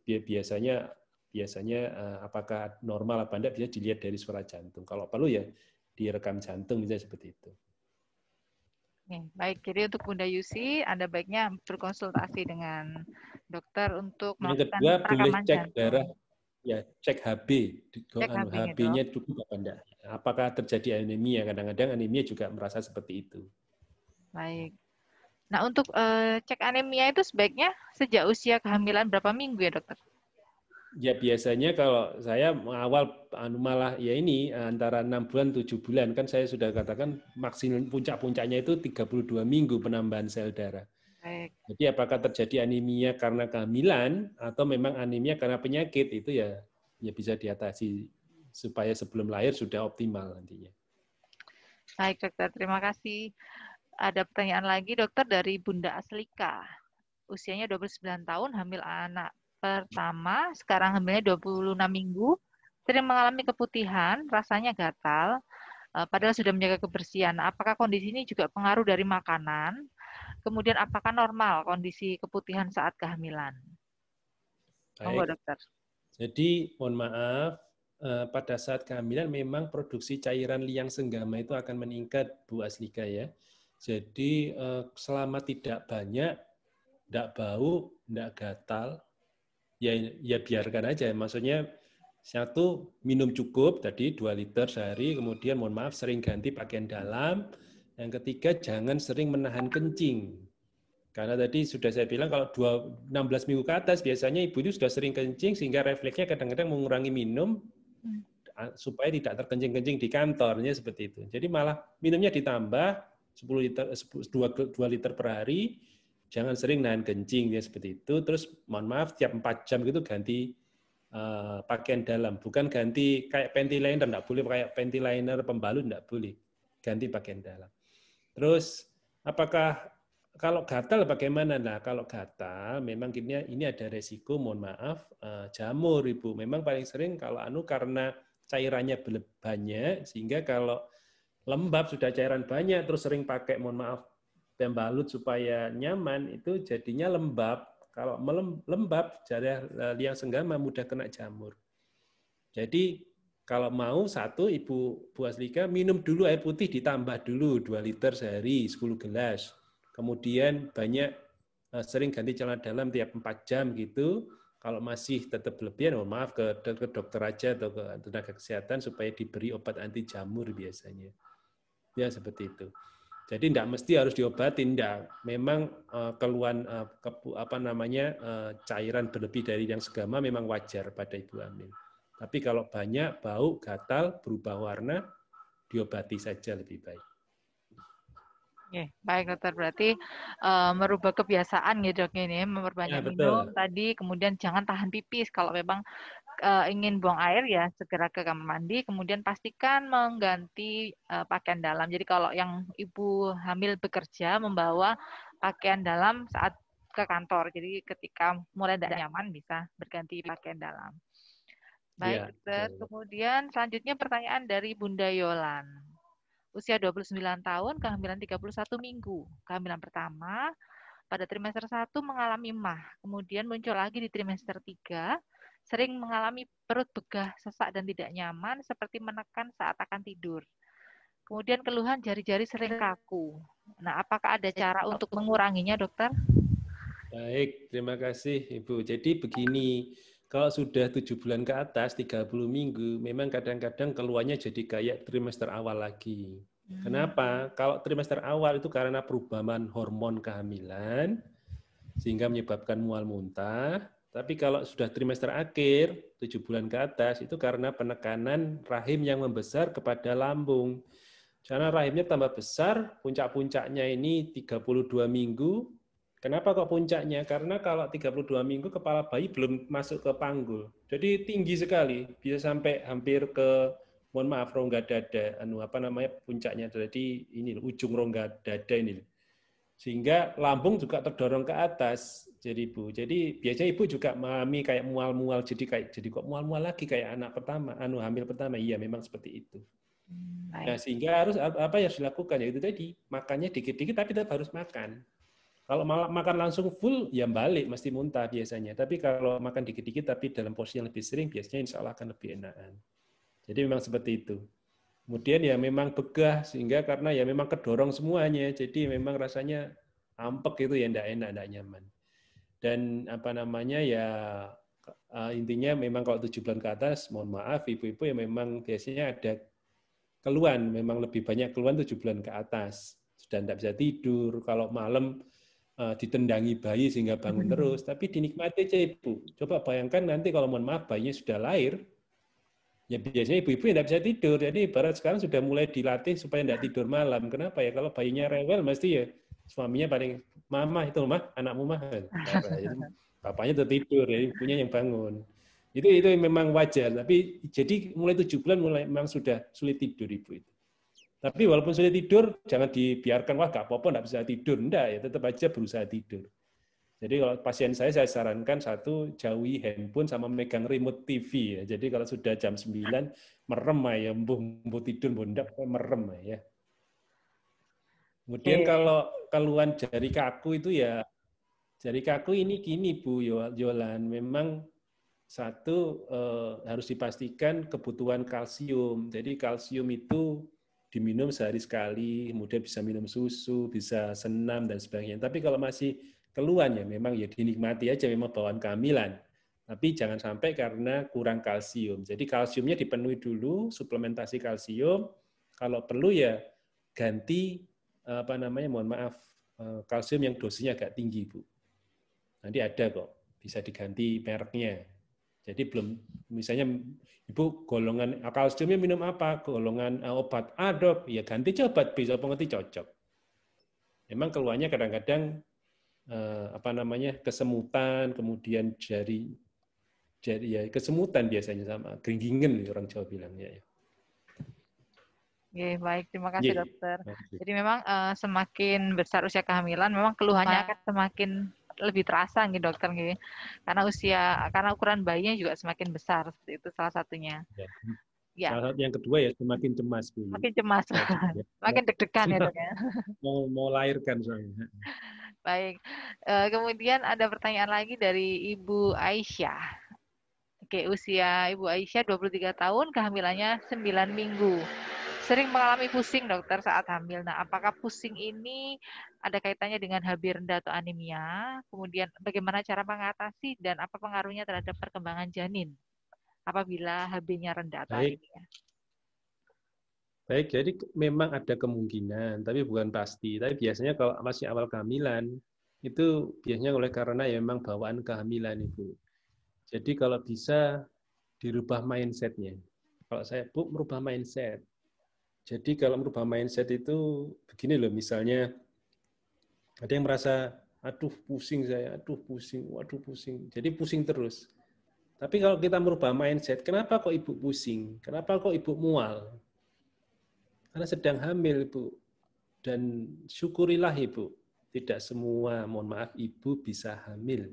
biasanya biasanya eh, apakah normal apa enggak bisa dilihat dari suara jantung. Kalau perlu ya direkam jantung bisa seperti itu. Oke, baik, jadi untuk Bunda Yusi, ada baiknya berkonsultasi dengan dokter untuk Yang kedua, boleh cek jantung. darah, ya cek HB, cek HB-nya HB cukup apa enggak. Apakah terjadi anemia? Kadang-kadang anemia juga merasa seperti itu. Baik. Nah, untuk uh, cek anemia itu sebaiknya sejak usia kehamilan berapa minggu ya, dokter? Ya biasanya kalau saya awal anu malah ya ini antara enam bulan tujuh bulan kan saya sudah katakan maksimum puncak-puncaknya itu 32 minggu penambahan sel darah. Baik. Jadi apakah terjadi anemia karena kehamilan atau memang anemia karena penyakit itu ya ya bisa diatasi supaya sebelum lahir sudah optimal nantinya. Baik dokter, terima kasih. Ada pertanyaan lagi dokter dari Bunda Aslika. Usianya 29 tahun, hamil anak pertama, sekarang hamilnya 26 minggu, sering mengalami keputihan, rasanya gatal, eh, padahal sudah menjaga kebersihan. Apakah kondisi ini juga pengaruh dari makanan? Kemudian apakah normal kondisi keputihan saat kehamilan? Baik. dokter. Jadi mohon maaf, eh, pada saat kehamilan memang produksi cairan liang senggama itu akan meningkat, Bu Aslika ya. Jadi eh, selama tidak banyak, tidak bau, tidak gatal, ya ya biarkan aja. Maksudnya satu minum cukup tadi 2 liter sehari, kemudian mohon maaf sering ganti pakaian dalam. Yang ketiga jangan sering menahan kencing. Karena tadi sudah saya bilang kalau 2, 16 minggu ke atas biasanya ibu itu sudah sering kencing sehingga refleksnya kadang-kadang mengurangi minum hmm. supaya tidak terkencing-kencing di kantornya seperti itu. Jadi malah minumnya ditambah 10 liter 2, 2 liter per hari jangan sering nahan kencing ya seperti itu. Terus mohon maaf tiap 4 jam gitu ganti uh, pakaian dalam, bukan ganti kayak panty liner, enggak boleh kayak panty liner pembalut enggak boleh. Ganti pakaian dalam. Terus apakah kalau gatal bagaimana? Nah, kalau gatal memang ini ini ada resiko mohon maaf uh, jamur Ibu. Memang paling sering kalau anu karena cairannya banyak sehingga kalau lembab sudah cairan banyak terus sering pakai mohon maaf pembalut supaya nyaman itu jadinya lembab. Kalau lembab, jari liang senggama mudah kena jamur. Jadi kalau mau satu Ibu Bu Aslika minum dulu air putih ditambah dulu 2 liter sehari 10 gelas. Kemudian banyak eh, sering ganti celana dalam tiap 4 jam gitu. Kalau masih tetap berlebihan, oh maaf ke, ke dokter aja atau ke tenaga kesehatan supaya diberi obat anti jamur biasanya. Ya seperti itu. Jadi tidak mesti harus diobati, tidak. Memang uh, keluhan uh, kepu, apa namanya uh, cairan berlebih dari yang segama memang wajar pada ibu hamil. Tapi kalau banyak bau, gatal, berubah warna, diobati saja lebih baik. Oke, baik dokter. Berarti uh, merubah kebiasaan ya dok ini, memperbanyak ya, minum tadi, kemudian jangan tahan pipis kalau memang uh, ingin buang air ya segera ke kamar mandi, kemudian pastikan mengganti uh, pakaian dalam. Jadi kalau yang ibu hamil bekerja membawa pakaian dalam saat ke kantor. Jadi ketika mulai tidak nyaman bisa berganti pakaian dalam. Baik, ya, Kemudian selanjutnya pertanyaan dari Bunda Yolan. Usia 29 tahun, kehamilan 31 minggu. Kehamilan pertama pada trimester 1 mengalami mah, kemudian muncul lagi di trimester 3 sering mengalami perut begah, sesak dan tidak nyaman seperti menekan saat akan tidur. Kemudian keluhan jari-jari sering kaku. Nah, apakah ada cara untuk menguranginya, dokter? Baik, terima kasih Ibu. Jadi begini, kalau sudah tujuh bulan ke atas, 30 minggu, memang kadang-kadang keluarnya jadi kayak trimester awal lagi. Hmm. Kenapa? Kalau trimester awal itu karena perubahan hormon kehamilan, sehingga menyebabkan mual muntah. Tapi kalau sudah trimester akhir, tujuh bulan ke atas, itu karena penekanan rahim yang membesar kepada lambung. Karena rahimnya tambah besar, puncak-puncaknya ini 32 minggu, Kenapa kok puncaknya? Karena kalau 32 minggu kepala bayi belum masuk ke panggul. Jadi tinggi sekali, bisa sampai hampir ke mohon maaf rongga dada, anu apa namanya puncaknya. Jadi ini ujung rongga dada ini. Sehingga lambung juga terdorong ke atas. Jadi Bu, jadi biasanya Ibu juga mengalami kayak mual-mual jadi kayak jadi kok mual-mual lagi kayak anak pertama, anu hamil pertama. Iya, memang seperti itu. Hmm, nah, sehingga harus apa yang harus dilakukan ya itu tadi, makannya dikit-dikit tapi tetap harus makan. Kalau makan langsung full, ya balik, mesti muntah biasanya. Tapi kalau makan dikit-dikit, tapi dalam porsi yang lebih sering, biasanya insya Allah akan lebih enakan. Jadi memang seperti itu. Kemudian ya memang begah, sehingga karena ya memang kedorong semuanya, jadi memang rasanya ampek itu ya tidak enak, tidak nyaman. Dan apa namanya ya eh, intinya memang kalau tujuh bulan ke atas, mohon maaf ibu-ibu ya memang biasanya ada keluhan, memang lebih banyak keluhan tujuh bulan ke atas. Sudah tidak bisa tidur, kalau malam uh, ditendangi bayi sehingga bangun hmm. terus, tapi dinikmati aja ibu. Coba bayangkan nanti kalau mohon maaf bayinya sudah lahir, ya biasanya ibu-ibu yang tidak bisa tidur. Jadi ibarat sekarang sudah mulai dilatih supaya tidak tidur malam. Kenapa ya? Kalau bayinya rewel, mesti ya suaminya paling mama itu mah anakmu mah. Bapaknya tertidur, ya ibunya yang bangun. Itu itu memang wajar. Tapi jadi mulai tujuh bulan mulai memang sudah sulit tidur ibu itu. Tapi walaupun sudah tidur, jangan dibiarkan, wah gak apa-apa, nggak bisa tidur. Enggak, ya tetap aja berusaha tidur. Jadi kalau pasien saya, saya sarankan satu, jauhi handphone sama megang remote TV. Ya. Jadi kalau sudah jam 9, merem ya, mbuh, tidur, mbuh merem ya. Kemudian kalau keluhan jari kaku itu ya, jari kaku ini gini Bu Yolan, memang satu eh, harus dipastikan kebutuhan kalsium. Jadi kalsium itu diminum sehari sekali, kemudian bisa minum susu, bisa senam dan sebagainya. Tapi kalau masih keluhan ya memang ya dinikmati aja memang bawaan kehamilan. Tapi jangan sampai karena kurang kalsium. Jadi kalsiumnya dipenuhi dulu, suplementasi kalsium. Kalau perlu ya ganti apa namanya, mohon maaf, eh, kalsium yang dosisnya agak tinggi, Bu. Nanti ada kok, bisa diganti mereknya. Jadi belum misalnya ibu golongan kalsiumnya minum apa? Golongan uh, obat A dok, ya ganti obat B, apa ngerti cocok. Memang keluarnya kadang-kadang uh, apa namanya kesemutan, kemudian jari jari ya kesemutan biasanya sama geringgingen orang Jawa bilangnya ya. Oke, baik. Terima kasih, yeah. dokter. Jadi memang uh, semakin besar usia kehamilan, memang keluhannya akan semakin lebih terasa nih dokter nih karena usia karena ukuran bayinya juga semakin besar itu salah satunya ya. ya. Salah satu yang kedua ya semakin cemas bu. Makin cemas, ya. makin deg-degan ya dok ya. Mau mau lahirkan soalnya. Baik, uh, kemudian ada pertanyaan lagi dari Ibu Aisyah. Oke, usia Ibu Aisyah 23 tahun, kehamilannya 9 minggu sering mengalami pusing dokter saat hamil. Nah, apakah pusing ini ada kaitannya dengan HB rendah atau anemia? Kemudian bagaimana cara mengatasi dan apa pengaruhnya terhadap perkembangan janin apabila HB-nya rendah atau Baik. anemia? Baik, jadi memang ada kemungkinan, tapi bukan pasti. Tapi biasanya kalau masih awal kehamilan, itu biasanya oleh karena ya memang bawaan kehamilan itu. Jadi kalau bisa dirubah mindsetnya. Kalau saya bu merubah mindset, jadi kalau merubah mindset itu begini loh, misalnya ada yang merasa, aduh pusing saya, aduh pusing, waduh pusing. Jadi pusing terus. Tapi kalau kita merubah mindset, kenapa kok ibu pusing? Kenapa kok ibu mual? Karena sedang hamil ibu. Dan syukurilah ibu, tidak semua, mohon maaf, ibu bisa hamil.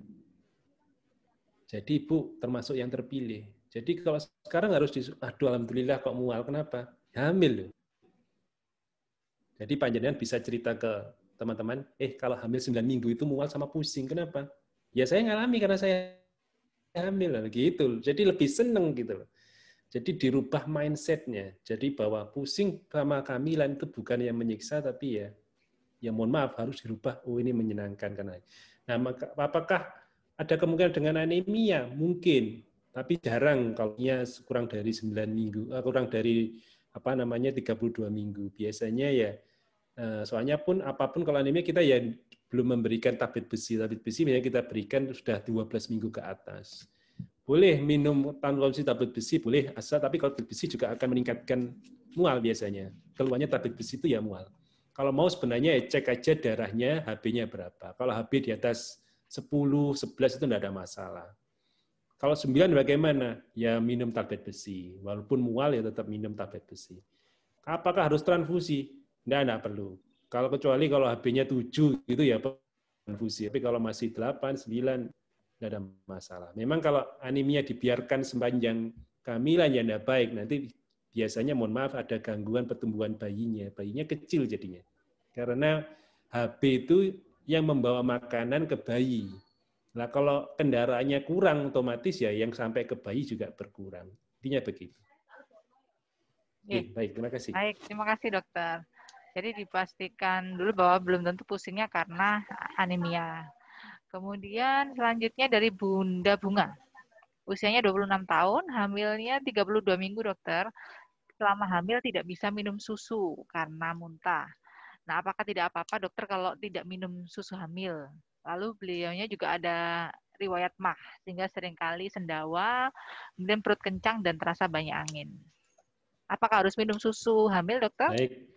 Jadi ibu termasuk yang terpilih. Jadi kalau sekarang harus di, aduh alhamdulillah kok mual, kenapa? Hamil loh. Jadi panjenengan bisa cerita ke teman-teman, eh kalau hamil 9 minggu itu mual sama pusing. Kenapa? Ya saya ngalami karena saya hamil gitu. Jadi lebih seneng gitu. Jadi dirubah mindsetnya. Jadi bahwa pusing sama kehamilan itu bukan yang menyiksa, tapi ya, ya mohon maaf harus dirubah. Oh ini menyenangkan karena. Nah, maka, apakah ada kemungkinan dengan anemia? Mungkin, tapi jarang kalau kurang dari 9 minggu, eh, kurang dari apa namanya 32 minggu. Biasanya ya, soalnya pun apa pun kalau anemia kita ya belum memberikan tablet besi. Tablet besi yang kita berikan sudah 12 minggu ke atas boleh minum konsumsi tablet besi, boleh asal, tapi kalau tablet besi juga akan meningkatkan mual biasanya. Keluarnya tablet besi itu ya mual. Kalau mau sebenarnya ya cek aja darahnya, HB-nya berapa. Kalau HB di atas 10, 11 itu tidak ada masalah. Kalau 9 bagaimana? Ya minum tablet besi. Walaupun mual ya tetap minum tablet besi. Apakah harus transfusi? Tidak, tidak perlu. Kalau kecuali kalau HB-nya 7 gitu ya transfusi. Tapi kalau masih 8, 9, tidak ada masalah. Memang kalau anemia dibiarkan sepanjang kehamilan ya tidak baik, nanti biasanya mohon maaf ada gangguan pertumbuhan bayinya. Bayinya kecil jadinya. Karena HB itu yang membawa makanan ke bayi. Nah, kalau kendaraannya kurang otomatis ya yang sampai ke bayi juga berkurang. Intinya begitu. Oke, baik, terima kasih. Baik, terima kasih dokter. Jadi dipastikan dulu bahwa belum tentu pusingnya karena anemia. Kemudian selanjutnya dari Bunda Bunga. Usianya 26 tahun, hamilnya 32 minggu, dokter. Selama hamil tidak bisa minum susu karena muntah. Nah, apakah tidak apa-apa, dokter, kalau tidak minum susu hamil? Lalu beliaunya juga ada riwayat mah, sehingga sering kali sendawa, kemudian perut kencang dan terasa banyak angin. Apakah harus minum susu hamil, dokter? Baik,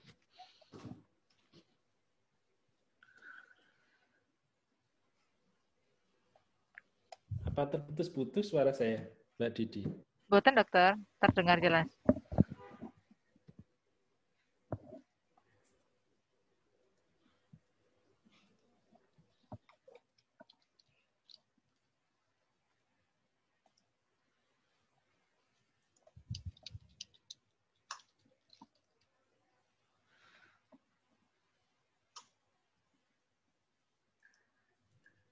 Apa terputus-putus suara saya, Mbak Didi? Buatan dokter, terdengar jelas.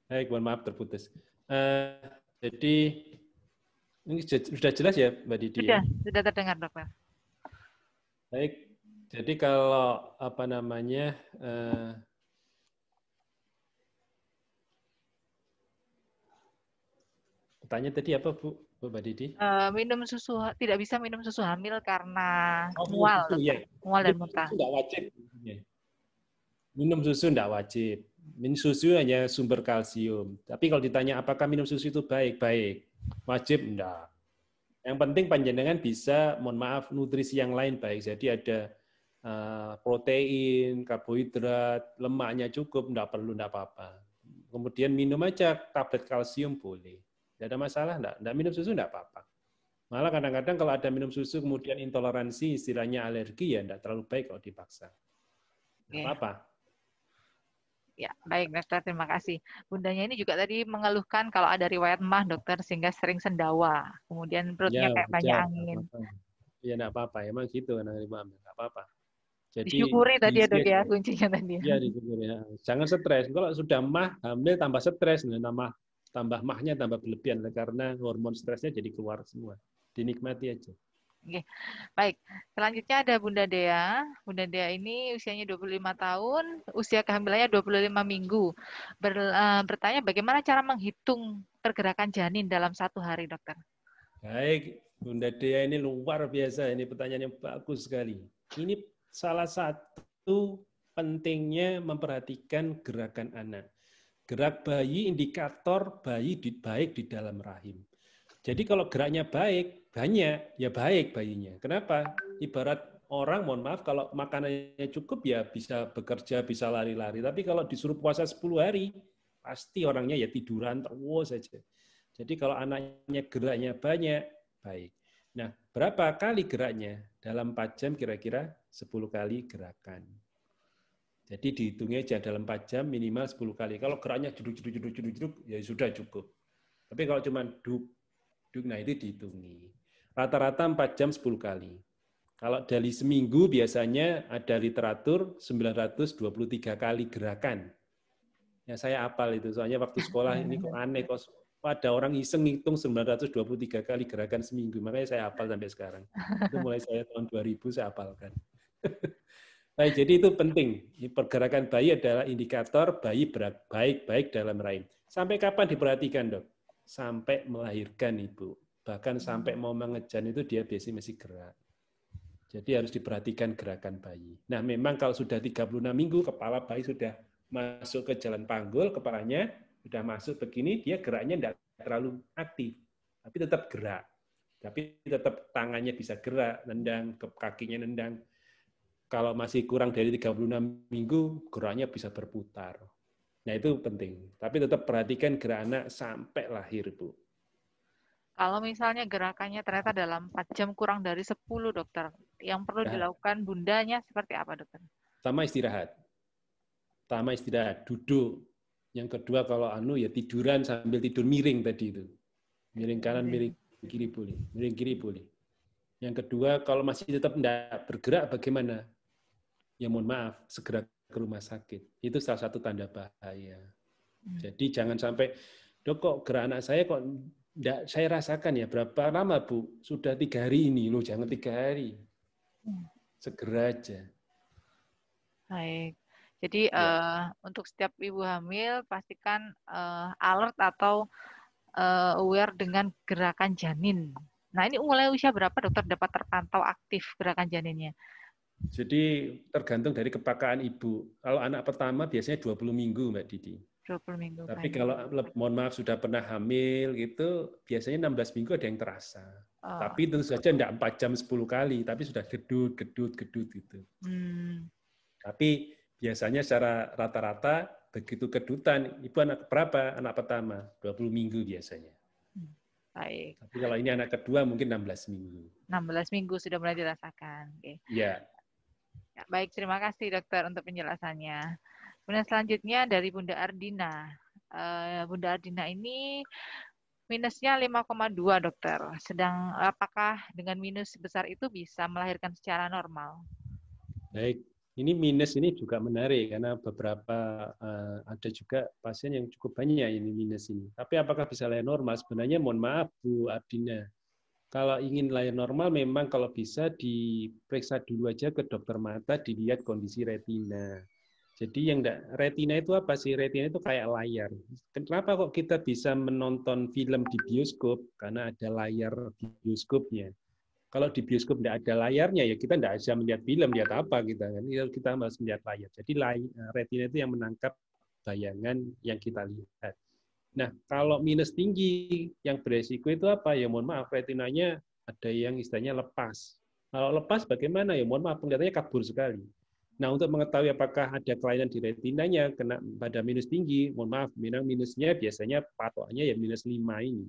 Baik, mohon maaf terputus. Uh, jadi ini sudah jelas ya, Mbak Didi? Sudah, ya? sudah terdengar, dokter. Baik, jadi kalau apa namanya uh, Pertanyaan tadi apa Bu, Mbak Didi? Uh, minum susu tidak bisa minum susu hamil karena oh, mual, susu, ya. mual dan muntah. Tidak wajib. Minum susu tidak wajib minum susu hanya sumber kalsium. Tapi kalau ditanya apakah minum susu itu baik, baik. Wajib enggak. Yang penting panjenengan bisa, mohon maaf, nutrisi yang lain baik. Jadi ada uh, protein, karbohidrat, lemaknya cukup, enggak perlu, enggak apa-apa. Kemudian minum aja tablet kalsium boleh. Tidak ada masalah, enggak. Enggak minum susu enggak apa-apa. Malah kadang-kadang kalau ada minum susu kemudian intoleransi, istilahnya alergi, ya enggak terlalu baik kalau dipaksa. Enggak apa-apa. Ya, baik dokter, terima kasih. Bundanya ini juga tadi mengeluhkan kalau ada riwayat mah dokter sehingga sering sendawa, kemudian perutnya ya, kayak banyak angin. Iya, enggak apa-apa. Emang gitu kan mah, enggak apa-apa. Jadi disyukuri tadi ya dok ya kuncinya tadi. Iya, disyukuri. Ya. Jangan stres. Kalau sudah mah hamil tambah stres, tambah tambah mahnya tambah berlebihan karena hormon stresnya jadi keluar semua. Dinikmati aja. Oke. Baik. Selanjutnya ada Bunda Dea. Bunda Dea ini usianya 25 tahun, usia kehamilannya 25 minggu. Ber, uh, bertanya bagaimana cara menghitung pergerakan janin dalam satu hari, dokter? Baik, Bunda Dea ini luar biasa. Ini pertanyaan yang bagus sekali. Ini salah satu pentingnya memperhatikan gerakan anak. Gerak bayi indikator bayi baik di dalam rahim. Jadi kalau geraknya baik, banyak, ya baik bayinya. Kenapa? Ibarat orang, mohon maaf, kalau makanannya cukup ya bisa bekerja, bisa lari-lari. Tapi kalau disuruh puasa 10 hari, pasti orangnya ya tiduran terus saja. Jadi kalau anaknya geraknya banyak, baik. Nah, berapa kali geraknya? Dalam 4 jam kira-kira 10 kali gerakan. Jadi dihitungnya aja dalam 4 jam minimal 10 kali. Kalau geraknya jeduk-jeduk-jeduk-jeduk, ya sudah cukup. Tapi kalau cuma duk, duk, nah itu dihitungi. Rata-rata 4 jam 10 kali. Kalau dari seminggu biasanya ada literatur 923 kali gerakan. Ya saya apal itu, soalnya waktu sekolah ini kok aneh kok ada orang iseng ngitung 923 kali gerakan seminggu. Makanya saya hafal sampai sekarang. Itu mulai saya tahun 2000 saya hafalkan. Baik, jadi itu penting. Pergerakan bayi adalah indikator bayi baik-baik dalam rahim. Sampai kapan diperhatikan, dok? Sampai melahirkan ibu. Bahkan sampai mau mengejan itu dia biasanya masih gerak. Jadi harus diperhatikan gerakan bayi. Nah, memang kalau sudah 36 minggu, kepala bayi sudah masuk ke jalan panggul, kepalanya sudah masuk begini, dia geraknya tidak terlalu aktif. Tapi tetap gerak. Tapi tetap tangannya bisa gerak, nendang, kakinya nendang kalau masih kurang dari 36 minggu, geraknya bisa berputar. Nah, itu penting. Tapi tetap perhatikan gerak anak sampai lahir, Bu. Kalau misalnya gerakannya ternyata dalam 4 jam kurang dari 10, dokter, yang perlu nah. dilakukan bundanya seperti apa, dokter? Pertama istirahat. Pertama istirahat, duduk. Yang kedua kalau anu ya tiduran sambil tidur miring tadi itu. Miring kanan, miring kiri boleh. Miring kiri boleh. Yang kedua, kalau masih tetap tidak bergerak, bagaimana? ya mohon maaf, segera ke rumah sakit. Itu salah satu tanda bahaya. Hmm. Jadi jangan sampai, dok kok gerak anak saya kok enggak saya rasakan ya berapa lama bu? Sudah tiga hari ini loh, jangan tiga hari. Hmm. Segera aja. Baik. Jadi ya. uh, untuk setiap ibu hamil pastikan uh, alert atau uh, aware dengan gerakan janin. Nah ini mulai usia berapa dokter dapat terpantau aktif gerakan janinnya? Jadi tergantung dari kepakaan ibu. Kalau anak pertama biasanya 20 minggu, Mbak Didi. 20 minggu. Tapi baik. kalau mohon maaf sudah pernah hamil gitu, biasanya 16 minggu ada yang terasa. Oh. Tapi tentu saja tidak 4 jam 10 kali, tapi sudah gedut, gedut, gedut gitu. Hmm. Tapi biasanya secara rata-rata begitu kedutan, ibu anak berapa? Anak pertama, 20 minggu biasanya. Hmm. Baik. Tapi kalau ini anak kedua mungkin 16 minggu. 16 minggu sudah mulai dirasakan. Oke. Iya. Ya, baik, terima kasih dokter untuk penjelasannya. Kemudian selanjutnya dari Bunda Ardina. Uh, Bunda Ardina ini minusnya 5,2 dokter. Sedang apakah dengan minus sebesar itu bisa melahirkan secara normal? Baik, ini minus ini juga menarik karena beberapa uh, ada juga pasien yang cukup banyak ini minus ini. Tapi apakah bisa lahir normal? Sebenarnya mohon maaf Bu Ardina, kalau ingin lahir normal, memang kalau bisa diperiksa dulu aja ke dokter mata, dilihat kondisi retina. Jadi yang enggak, retina itu apa sih? Retina itu kayak layar. Kenapa kok kita bisa menonton film di bioskop? Karena ada layar bioskopnya. Kalau di bioskop tidak ada layarnya, ya kita tidak bisa melihat film, lihat apa kita kan? Kita harus melihat layar. Jadi retina itu yang menangkap bayangan yang kita lihat. Nah, kalau minus tinggi, yang beresiko itu apa? Ya mohon maaf, retinanya ada yang istilahnya lepas. Kalau lepas bagaimana? Ya mohon maaf, penglihatannya kabur sekali. Nah, untuk mengetahui apakah ada kelainan di retinanya kena pada minus tinggi, mohon maaf, minang minusnya biasanya patokannya ya minus 5 ini.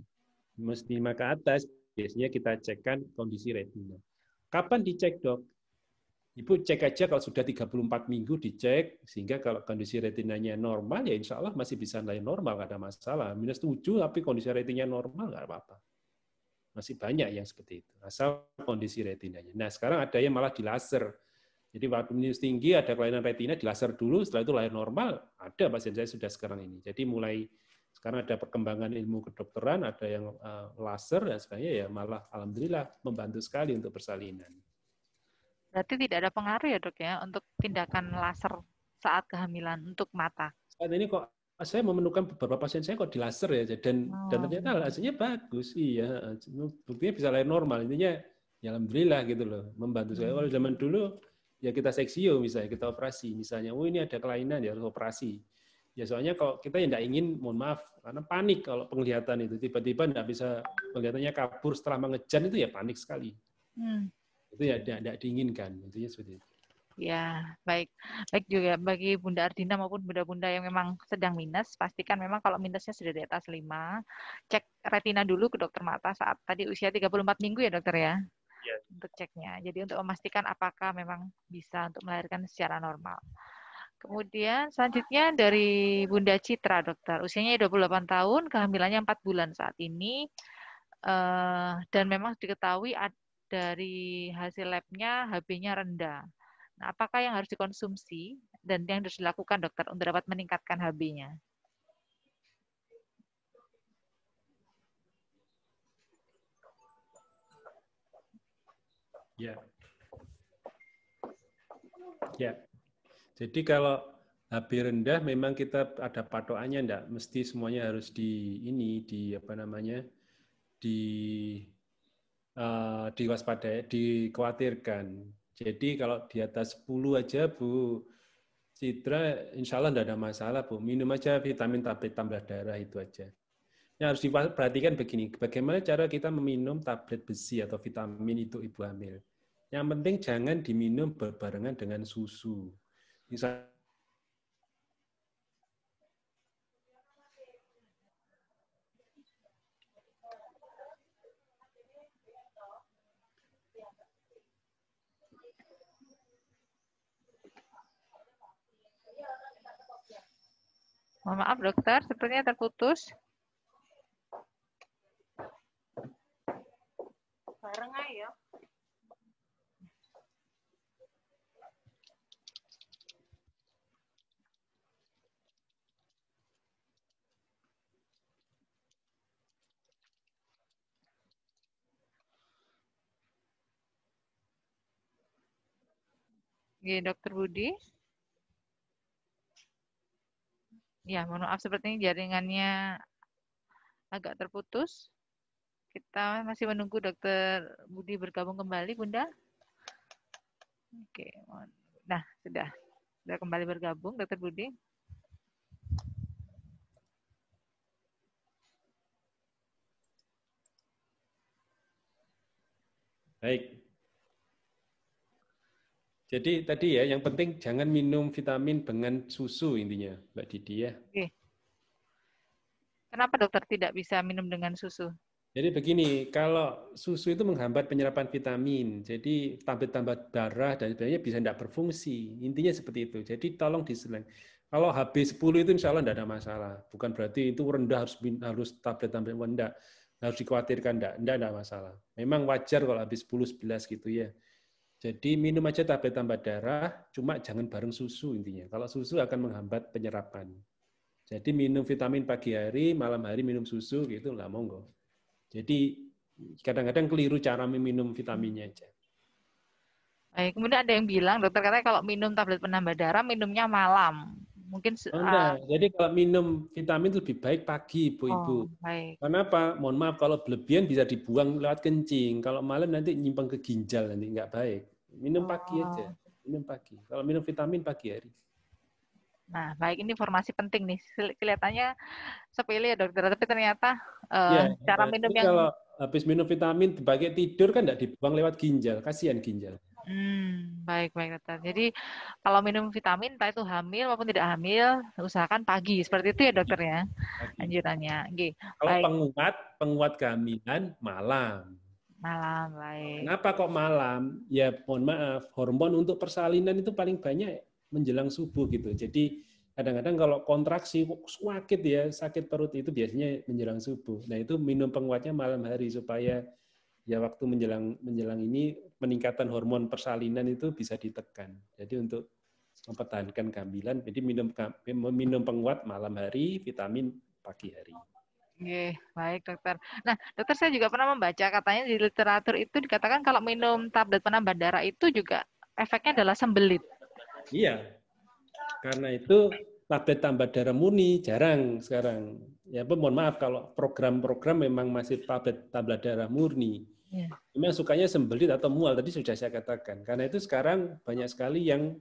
Minus 5 ke atas, biasanya kita cekkan kondisi retina. Kapan dicek, dok? Ibu cek aja kalau sudah 34 minggu dicek, sehingga kalau kondisi retinanya normal, ya insya Allah masih bisa lain normal, nggak ada masalah. Minus 7, tapi kondisi retinanya normal, nggak apa-apa. Masih banyak yang seperti itu, asal kondisi retinanya. Nah, sekarang ada yang malah di laser. Jadi waktu minus tinggi, ada kelainan retina, di laser dulu, setelah itu lahir normal, ada pasien saya sudah sekarang ini. Jadi mulai sekarang ada perkembangan ilmu kedokteran, ada yang uh, laser, dan sebenarnya ya malah alhamdulillah membantu sekali untuk persalinan. Berarti tidak ada pengaruh ya dok ya untuk tindakan laser saat kehamilan untuk mata. Saat ini kok saya menemukan beberapa pasien saya kok di laser ya dan oh. dan ternyata hasilnya bagus. Iya buktinya bisa lahir normal. Intinya ya alhamdulillah gitu loh membantu saya. Kalau zaman dulu ya kita seksio misalnya kita operasi. Misalnya oh ini ada kelainan ya harus operasi. Ya soalnya kalau kita yang tidak ingin mohon maaf karena panik kalau penglihatan itu. Tiba-tiba tidak bisa penglihatannya kabur setelah mengejan itu ya panik sekali. Hmm itu ya tidak diinginkan intinya seperti itu Ya, baik. Baik juga bagi Bunda Ardina maupun bunda-bunda yang memang sedang minus, pastikan memang kalau minusnya sudah di atas 5, cek retina dulu ke dokter mata saat tadi usia 34 minggu ya dokter ya? Ya. Untuk ceknya. Jadi untuk memastikan apakah memang bisa untuk melahirkan secara normal. Kemudian selanjutnya dari Bunda Citra dokter, usianya 28 tahun, kehamilannya 4 bulan saat ini, uh, dan memang diketahui dari hasil labnya HB-nya rendah. Nah, apakah yang harus dikonsumsi dan yang harus dilakukan dokter untuk dapat meningkatkan HB-nya? Ya. Ya. Jadi kalau HB rendah memang kita ada patokannya enggak mesti semuanya harus di ini di apa namanya? di uh, diwaspadai dikhawatirkan. Jadi kalau di atas 10 aja Bu Citra insya Allah tidak ada masalah Bu. Minum aja vitamin tablet tambah darah itu aja. Yang harus diperhatikan begini, bagaimana cara kita meminum tablet besi atau vitamin itu ibu hamil. Yang penting jangan diminum berbarengan dengan susu. Misalnya Mohon maaf dokter, sepertinya terputus. Bareng ayo. Oke, Dokter Budi. Ya, mohon maaf sepertinya jaringannya agak terputus. Kita masih menunggu Dokter Budi bergabung kembali, Bunda. Oke, nah sudah, sudah kembali bergabung, Dokter Budi. Baik, jadi tadi ya, yang penting jangan minum vitamin dengan susu intinya, Mbak Didi ya. Oke. Kenapa dokter tidak bisa minum dengan susu? Jadi begini, kalau susu itu menghambat penyerapan vitamin, jadi tambah-tambah darah dan sebagainya bisa tidak berfungsi. Intinya seperti itu. Jadi tolong diselang. Kalau HB 10 itu insya Allah tidak ada masalah. Bukan berarti itu rendah harus harus tablet-tablet rendah. Harus dikhawatirkan tidak, tidak ada masalah. Memang wajar kalau habis 10 11 gitu ya. Jadi minum aja tablet tambah darah, cuma jangan bareng susu intinya. Kalau susu akan menghambat penyerapan. Jadi minum vitamin pagi hari, malam hari minum susu gitu lah monggo. Jadi kadang-kadang keliru cara minum vitaminnya aja. Baik, kemudian ada yang bilang dokter katanya kalau minum tablet penambah darah minumnya malam. Mungkin oh, uh, Jadi kalau minum vitamin lebih baik pagi, Ibu-ibu. Oh, baik. Kenapa? Mohon maaf kalau berlebihan bisa dibuang lewat kencing. Kalau malam nanti nyimpang ke ginjal nanti nggak baik. Minum pagi oh. aja. Minum pagi. Kalau minum vitamin pagi hari. Nah, baik ini informasi penting nih. Kelihatannya sepele ya dokter, tapi ternyata uh, ya, cara minum yang kalau habis minum vitamin dipakai tidur kan tidak dibuang lewat ginjal, kasihan ginjal. Hmm, baik baik dokter. Jadi kalau minum vitamin entah itu hamil maupun tidak hamil, usahakan pagi. Seperti itu ya dokter ya. Anjurannya. Oke. Kalau baik. penguat, penguat kehamilan malam. Malam, baik. Kenapa kok malam? Ya mohon maaf, hormon untuk persalinan itu paling banyak menjelang subuh gitu. Jadi kadang-kadang kalau kontraksi sakit ya, sakit perut itu biasanya menjelang subuh. Nah, itu minum penguatnya malam hari supaya ya waktu menjelang menjelang ini peningkatan hormon persalinan itu bisa ditekan. Jadi untuk mempertahankan kehamilan, jadi minum minum penguat malam hari, vitamin pagi hari. Oke, baik dokter. Nah, dokter saya juga pernah membaca katanya di literatur itu dikatakan kalau minum tablet penambah darah itu juga efeknya adalah sembelit. Iya, karena itu tablet tambah darah murni jarang sekarang. Ya, mohon maaf kalau program-program memang masih tablet tambah darah murni. Ya. Memang sukanya sembelit atau mual tadi sudah saya katakan. Karena itu sekarang banyak sekali yang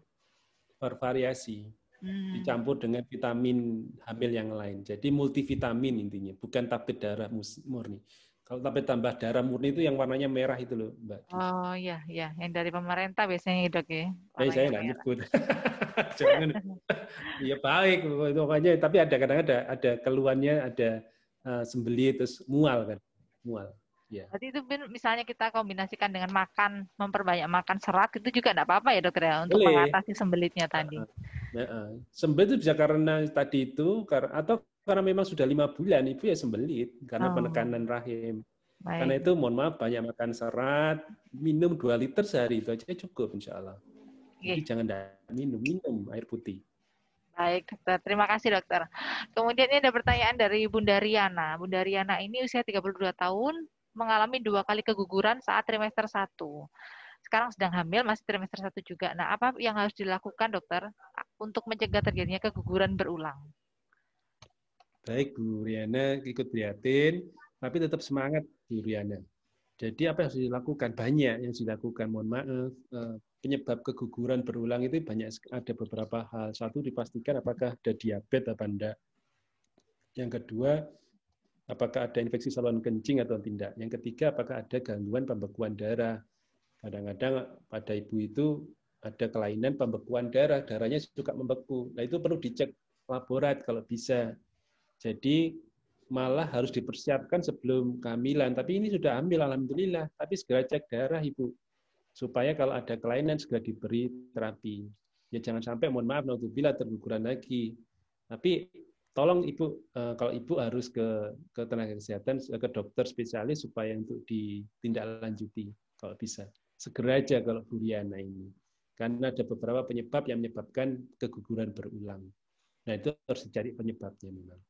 bervariasi. Hmm. Dicampur dengan vitamin hamil yang lain. Jadi multivitamin intinya, bukan tablet darah murni. Kalau tablet tambah darah murni itu yang warnanya merah itu loh, Mbak. Oh iya, iya, yang dari pemerintah biasanya dok ya. Eh, saya nggak nyebut. Jangan. Iya baik itu makanya, tapi ada kadang ada ada keluhannya, ada uh, sembeli terus mual kan, mual. Ya. Berarti itu misalnya kita kombinasikan dengan makan, memperbanyak makan serat itu juga tidak apa-apa ya dokter ya untuk Boleh. mengatasi sembelitnya tadi. Nah, sembelit itu bisa karena tadi itu atau karena memang sudah lima bulan ibu ya sembelit karena oh. penekanan rahim. Baik. Karena itu mohon maaf banyak makan serat, minum 2 liter sehari itu aja cukup insya Allah. Jadi jangan minum, minum air putih. Baik, dokter. Terima kasih, dokter. Kemudian ini ada pertanyaan dari Bunda Riana. Bunda Riana ini usia 32 tahun, mengalami dua kali keguguran saat trimester 1. sekarang sedang hamil, masih trimester satu juga. Nah, apa yang harus dilakukan dokter untuk mencegah terjadinya keguguran berulang? Baik, Bu Riana ikut prihatin, tapi tetap semangat, Bu Riana. Jadi apa yang harus dilakukan? Banyak yang harus dilakukan. Mohon maaf, eh, penyebab keguguran berulang itu banyak ada beberapa hal. Satu dipastikan apakah ada diabetes atau tidak. Yang kedua, apakah ada infeksi saluran kencing atau tidak. Yang ketiga, apakah ada gangguan pembekuan darah. Kadang-kadang pada ibu itu ada kelainan pembekuan darah, darahnya suka membeku. Nah itu perlu dicek laborat kalau bisa. Jadi malah harus dipersiapkan sebelum kehamilan. Tapi ini sudah hamil, alhamdulillah. Tapi segera cek darah ibu, supaya kalau ada kelainan segera diberi terapi. Ya jangan sampai, mohon maaf, bila terguguran lagi. Tapi tolong ibu, eh, kalau ibu harus ke ke tenaga kesehatan, ke dokter spesialis supaya untuk ditindaklanjuti kalau bisa. Segera aja kalau Bu Riana ini. Karena ada beberapa penyebab yang menyebabkan keguguran berulang. Nah itu harus dicari penyebabnya memang.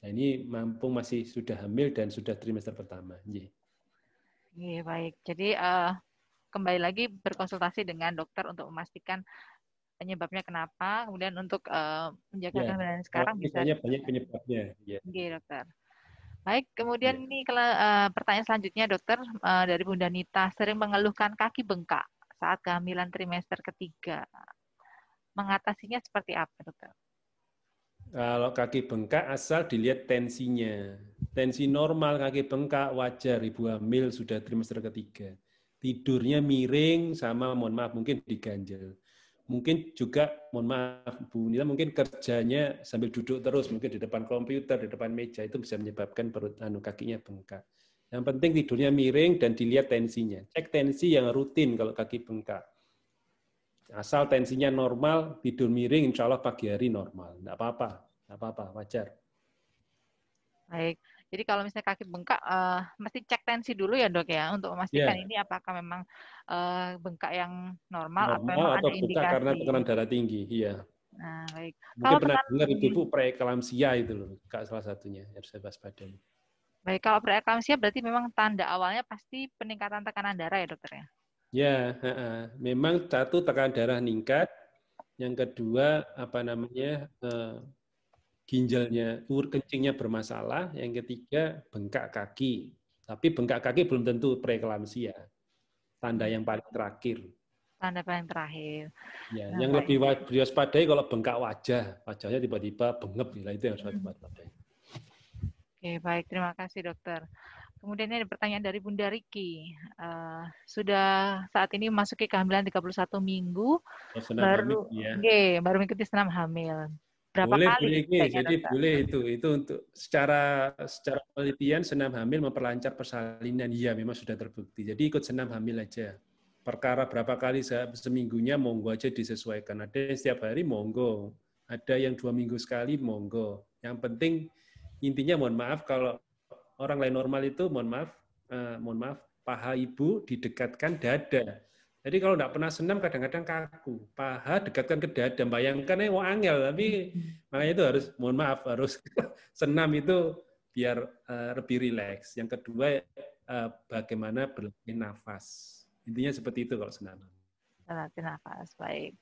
Nah, ini mampu masih sudah hamil dan sudah trimester pertama. Iya, yeah, baik. Jadi uh, kembali lagi berkonsultasi dengan dokter untuk memastikan penyebabnya kenapa, kemudian untuk uh, menjaga kehamilan sekarang bisa. banyak penyebabnya. Yeah. Oke, dokter. Baik, kemudian yeah. ini kalau uh, pertanyaan selanjutnya dokter uh, dari Bunda Nita sering mengeluhkan kaki bengkak saat kehamilan trimester ketiga. Mengatasinya seperti apa, dokter? Kalau kaki bengkak asal dilihat tensinya. Tensi normal kaki bengkak wajar ibu hamil sudah trimester ketiga. Tidurnya miring sama mohon maaf mungkin diganjel. Mungkin juga mohon maaf Bu Nila mungkin kerjanya sambil duduk terus mungkin di depan komputer, di depan meja itu bisa menyebabkan perut anu kakinya bengkak. Yang penting tidurnya miring dan dilihat tensinya. Cek tensi yang rutin kalau kaki bengkak. Asal tensinya normal, tidur miring, insya Allah pagi hari normal. Tidak apa-apa, tidak apa-apa, wajar. Baik, jadi kalau misalnya kaki bengkak, uh, mesti cek tensi dulu ya dok ya, untuk memastikan yeah. ini apakah memang uh, bengkak yang normal, normal atau memang atau ada indikasi. karena tekanan darah tinggi, iya. Nah, baik. Mungkin kalau pernah dengar ibu preeklamsia itu loh, kak salah satunya harus waspadai. Baik, kalau preeklamsia berarti memang tanda awalnya pasti peningkatan tekanan darah ya dokter ya? Ya, memang satu tekanan darah meningkat, yang kedua apa namanya eh, ginjalnya, ur kencingnya bermasalah, yang ketiga bengkak kaki. Tapi bengkak kaki belum tentu preeklamsia. Tanda yang paling terakhir. Tanda paling terakhir. Ya, nah, yang baik. lebih diwaspadai kalau bengkak wajah, wajahnya tiba-tiba bengep, lah itu yang harus diwaspadai. Oke, baik. Terima kasih, dokter. Kemudian ada pertanyaan dari Bunda Riki. Uh, sudah saat ini memasuki kehamilan 31 minggu. Oh, baru hamil, ya. okay, baru mengikuti senam hamil. Berapa boleh, kali? Boleh, jadi dokter? boleh itu. Itu untuk secara secara penelitian senam hamil memperlancar persalinan. Iya, memang sudah terbukti. Jadi ikut senam hamil aja. Perkara berapa kali seminggunya monggo aja disesuaikan. Ada yang setiap hari monggo. Ada yang dua minggu sekali monggo. Yang penting intinya mohon maaf kalau orang lain normal itu, mohon maaf, uh, mohon maaf, paha ibu didekatkan dada. Jadi kalau tidak pernah senam kadang-kadang kaku. Paha dekatkan ke dada. Bayangkan ya mau angel, tapi makanya itu harus, mohon maaf, harus senam itu biar uh, lebih rileks. Yang kedua, uh, bagaimana berlatih nafas. Intinya seperti itu kalau senam. Berlatih nafas, baik.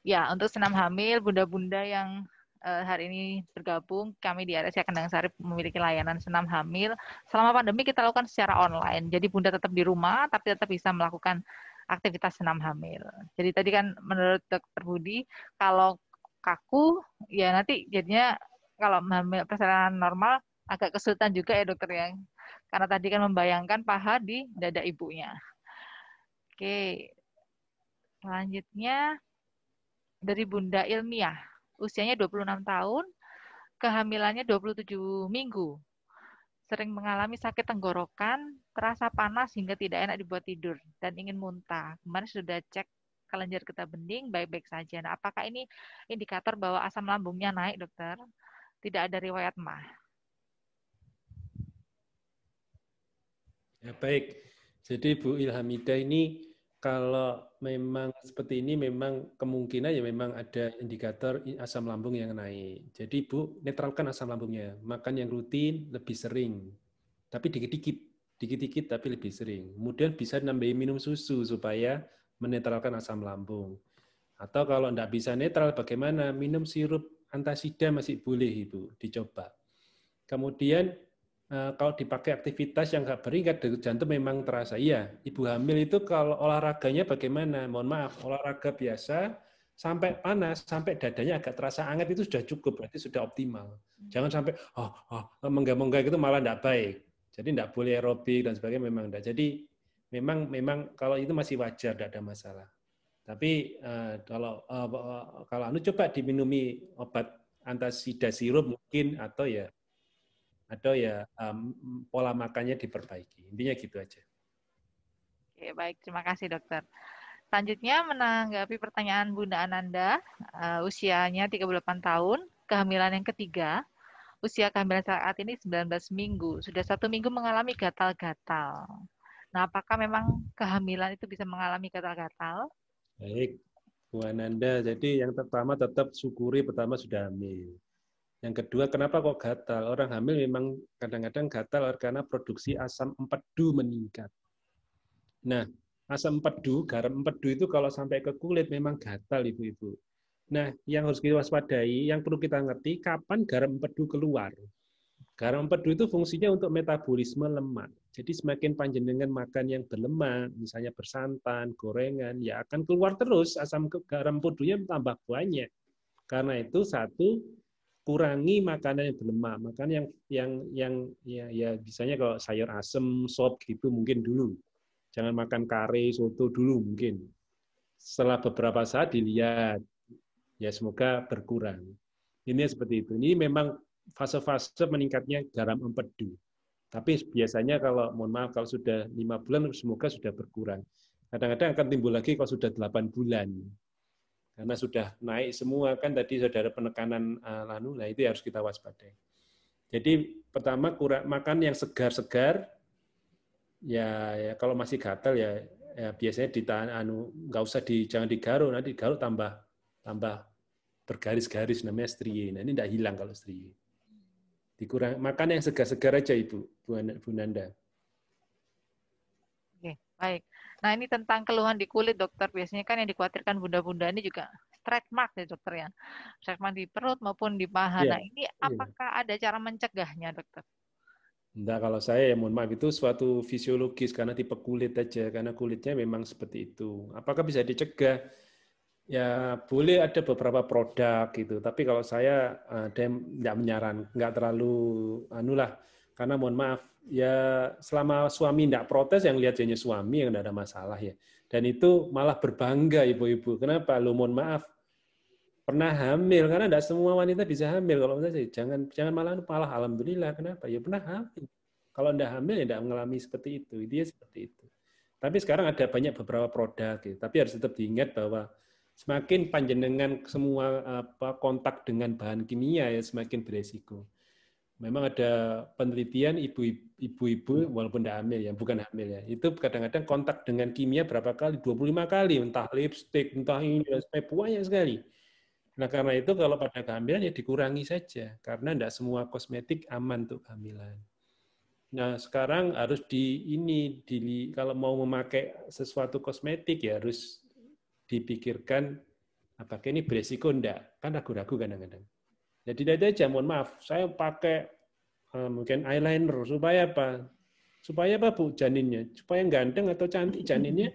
Ya, untuk senam hamil, bunda-bunda yang uh, hari ini bergabung. Kami di RSI Kendang Sari memiliki layanan senam hamil. Selama pandemi kita lakukan secara online. Jadi Bunda tetap di rumah, tapi tetap bisa melakukan aktivitas senam hamil. Jadi tadi kan menurut Dokter Budi, kalau kaku, ya nanti jadinya kalau hamil persalinan normal agak kesulitan juga ya dokter ya. Karena tadi kan membayangkan paha di dada ibunya. Oke, selanjutnya dari Bunda Ilmiah usianya 26 tahun, kehamilannya 27 minggu. Sering mengalami sakit tenggorokan, terasa panas hingga tidak enak dibuat tidur, dan ingin muntah. Kemarin sudah cek kelenjar getah bening, baik-baik saja. Nah, apakah ini indikator bahwa asam lambungnya naik, dokter? Tidak ada riwayat mah. Ya, baik. Jadi Bu Ilhamida ini kalau memang seperti ini memang kemungkinan ya memang ada indikator asam lambung yang naik. Jadi Bu netralkan asam lambungnya, makan yang rutin lebih sering, tapi dikit-dikit, dikit-dikit tapi lebih sering. Kemudian bisa nambahin minum susu supaya menetralkan asam lambung. Atau kalau tidak bisa netral, bagaimana? Minum sirup antasida masih boleh, Ibu, dicoba. Kemudian kalau dipakai aktivitas yang nggak beringat degup jantung memang terasa. Iya, ibu hamil itu kalau olahraganya bagaimana? Mohon maaf, olahraga biasa sampai panas, sampai dadanya agak terasa hangat itu sudah cukup, berarti sudah optimal. Jangan sampai oh, oh menggah-menggah itu malah tidak baik. Jadi tidak boleh aerobik dan sebagainya memang tidak. Jadi memang memang kalau itu masih wajar, tidak ada masalah. Tapi uh, kalau uh, kalau anu coba diminumi obat antasida sirup mungkin atau ya atau ya um, pola makannya diperbaiki. Intinya gitu aja. Oke, baik. Terima kasih, dokter. Selanjutnya menanggapi pertanyaan Bunda Ananda, uh, usianya 38 tahun, kehamilan yang ketiga, usia kehamilan saat ini 19 minggu, sudah satu minggu mengalami gatal-gatal. Nah, apakah memang kehamilan itu bisa mengalami gatal-gatal? Baik, Bu Ananda. Jadi yang pertama tetap syukuri pertama sudah hamil. Yang kedua, kenapa kok gatal? Orang hamil memang kadang-kadang gatal karena produksi asam empedu meningkat. Nah, asam empedu, garam empedu itu kalau sampai ke kulit memang gatal, Ibu-ibu. Nah, yang harus kita waspadai, yang perlu kita ngerti, kapan garam empedu keluar. Garam empedu itu fungsinya untuk metabolisme lemak. Jadi semakin panjenengan makan yang berlemak, misalnya bersantan, gorengan, ya akan keluar terus asam garam empedunya tambah banyak. Karena itu satu kurangi makanan yang berlemak, makan yang yang yang ya, ya bisanya kalau sayur asem, sop gitu mungkin dulu. Jangan makan kare, soto dulu mungkin. Setelah beberapa saat dilihat, ya semoga berkurang. Ini seperti itu. Ini memang fase-fase meningkatnya garam empedu. Tapi biasanya kalau mohon maaf kalau sudah lima bulan semoga sudah berkurang. Kadang-kadang akan timbul lagi kalau sudah delapan bulan. Karena sudah naik semua kan tadi saudara penekanan uh, lanu, nah itu harus kita waspadai. Jadi pertama kurang makan yang segar-segar, ya, ya kalau masih gatal ya, ya biasanya ditahan anu nggak usah di jangan digaruk nanti digaruk tambah tambah bergaris-garis namanya strie. Nah ini tidak hilang kalau strie. Dikurang makan yang segar-segar aja Ibu, Bu, Bu Nanda. Oke, baik. Nah, ini tentang keluhan di kulit, dokter. Biasanya kan yang dikhawatirkan bunda-bunda ini juga stretch mark ya, dokter ya. Stretch mark di perut maupun di paha. Yeah. Nah, ini iya. apakah yeah. ada cara mencegahnya, dokter? Enggak, kalau saya ya mohon maaf itu suatu fisiologis karena tipe kulit aja, karena kulitnya memang seperti itu. Apakah bisa dicegah? Ya boleh ada beberapa produk gitu, tapi kalau saya ada eh, nggak menyaran, nggak terlalu anulah, karena mohon maaf ya selama suami tidak protes yang lihat hanya suami yang tidak ada masalah ya, dan itu malah berbangga ibu-ibu. Kenapa? Lu mohon maaf pernah hamil karena tidak semua wanita bisa hamil kalau saya jangan jangan malah malah alhamdulillah kenapa ya pernah hamil kalau tidak hamil ya tidak mengalami seperti itu dia seperti itu tapi sekarang ada banyak beberapa produk gitu. tapi harus tetap diingat bahwa semakin panjenengan semua apa kontak dengan bahan kimia ya semakin beresiko. Memang ada penelitian ibu-ibu walaupun tidak hamil ya, bukan hamil ya. Itu kadang-kadang kontak dengan kimia berapa kali? 25 kali, entah lipstick, entah ini banyak sekali. Nah, karena itu kalau pada kehamilan ya dikurangi saja karena tidak semua kosmetik aman untuk kehamilan. Nah, sekarang harus di ini di kalau mau memakai sesuatu kosmetik ya harus dipikirkan apakah ini beresiko enggak? Kan ragu-ragu kadang-kadang. Jadi tidak aja, mohon maaf, saya pakai uh, mungkin eyeliner supaya apa? Supaya apa Bu janinnya? Supaya ganteng atau cantik janinnya?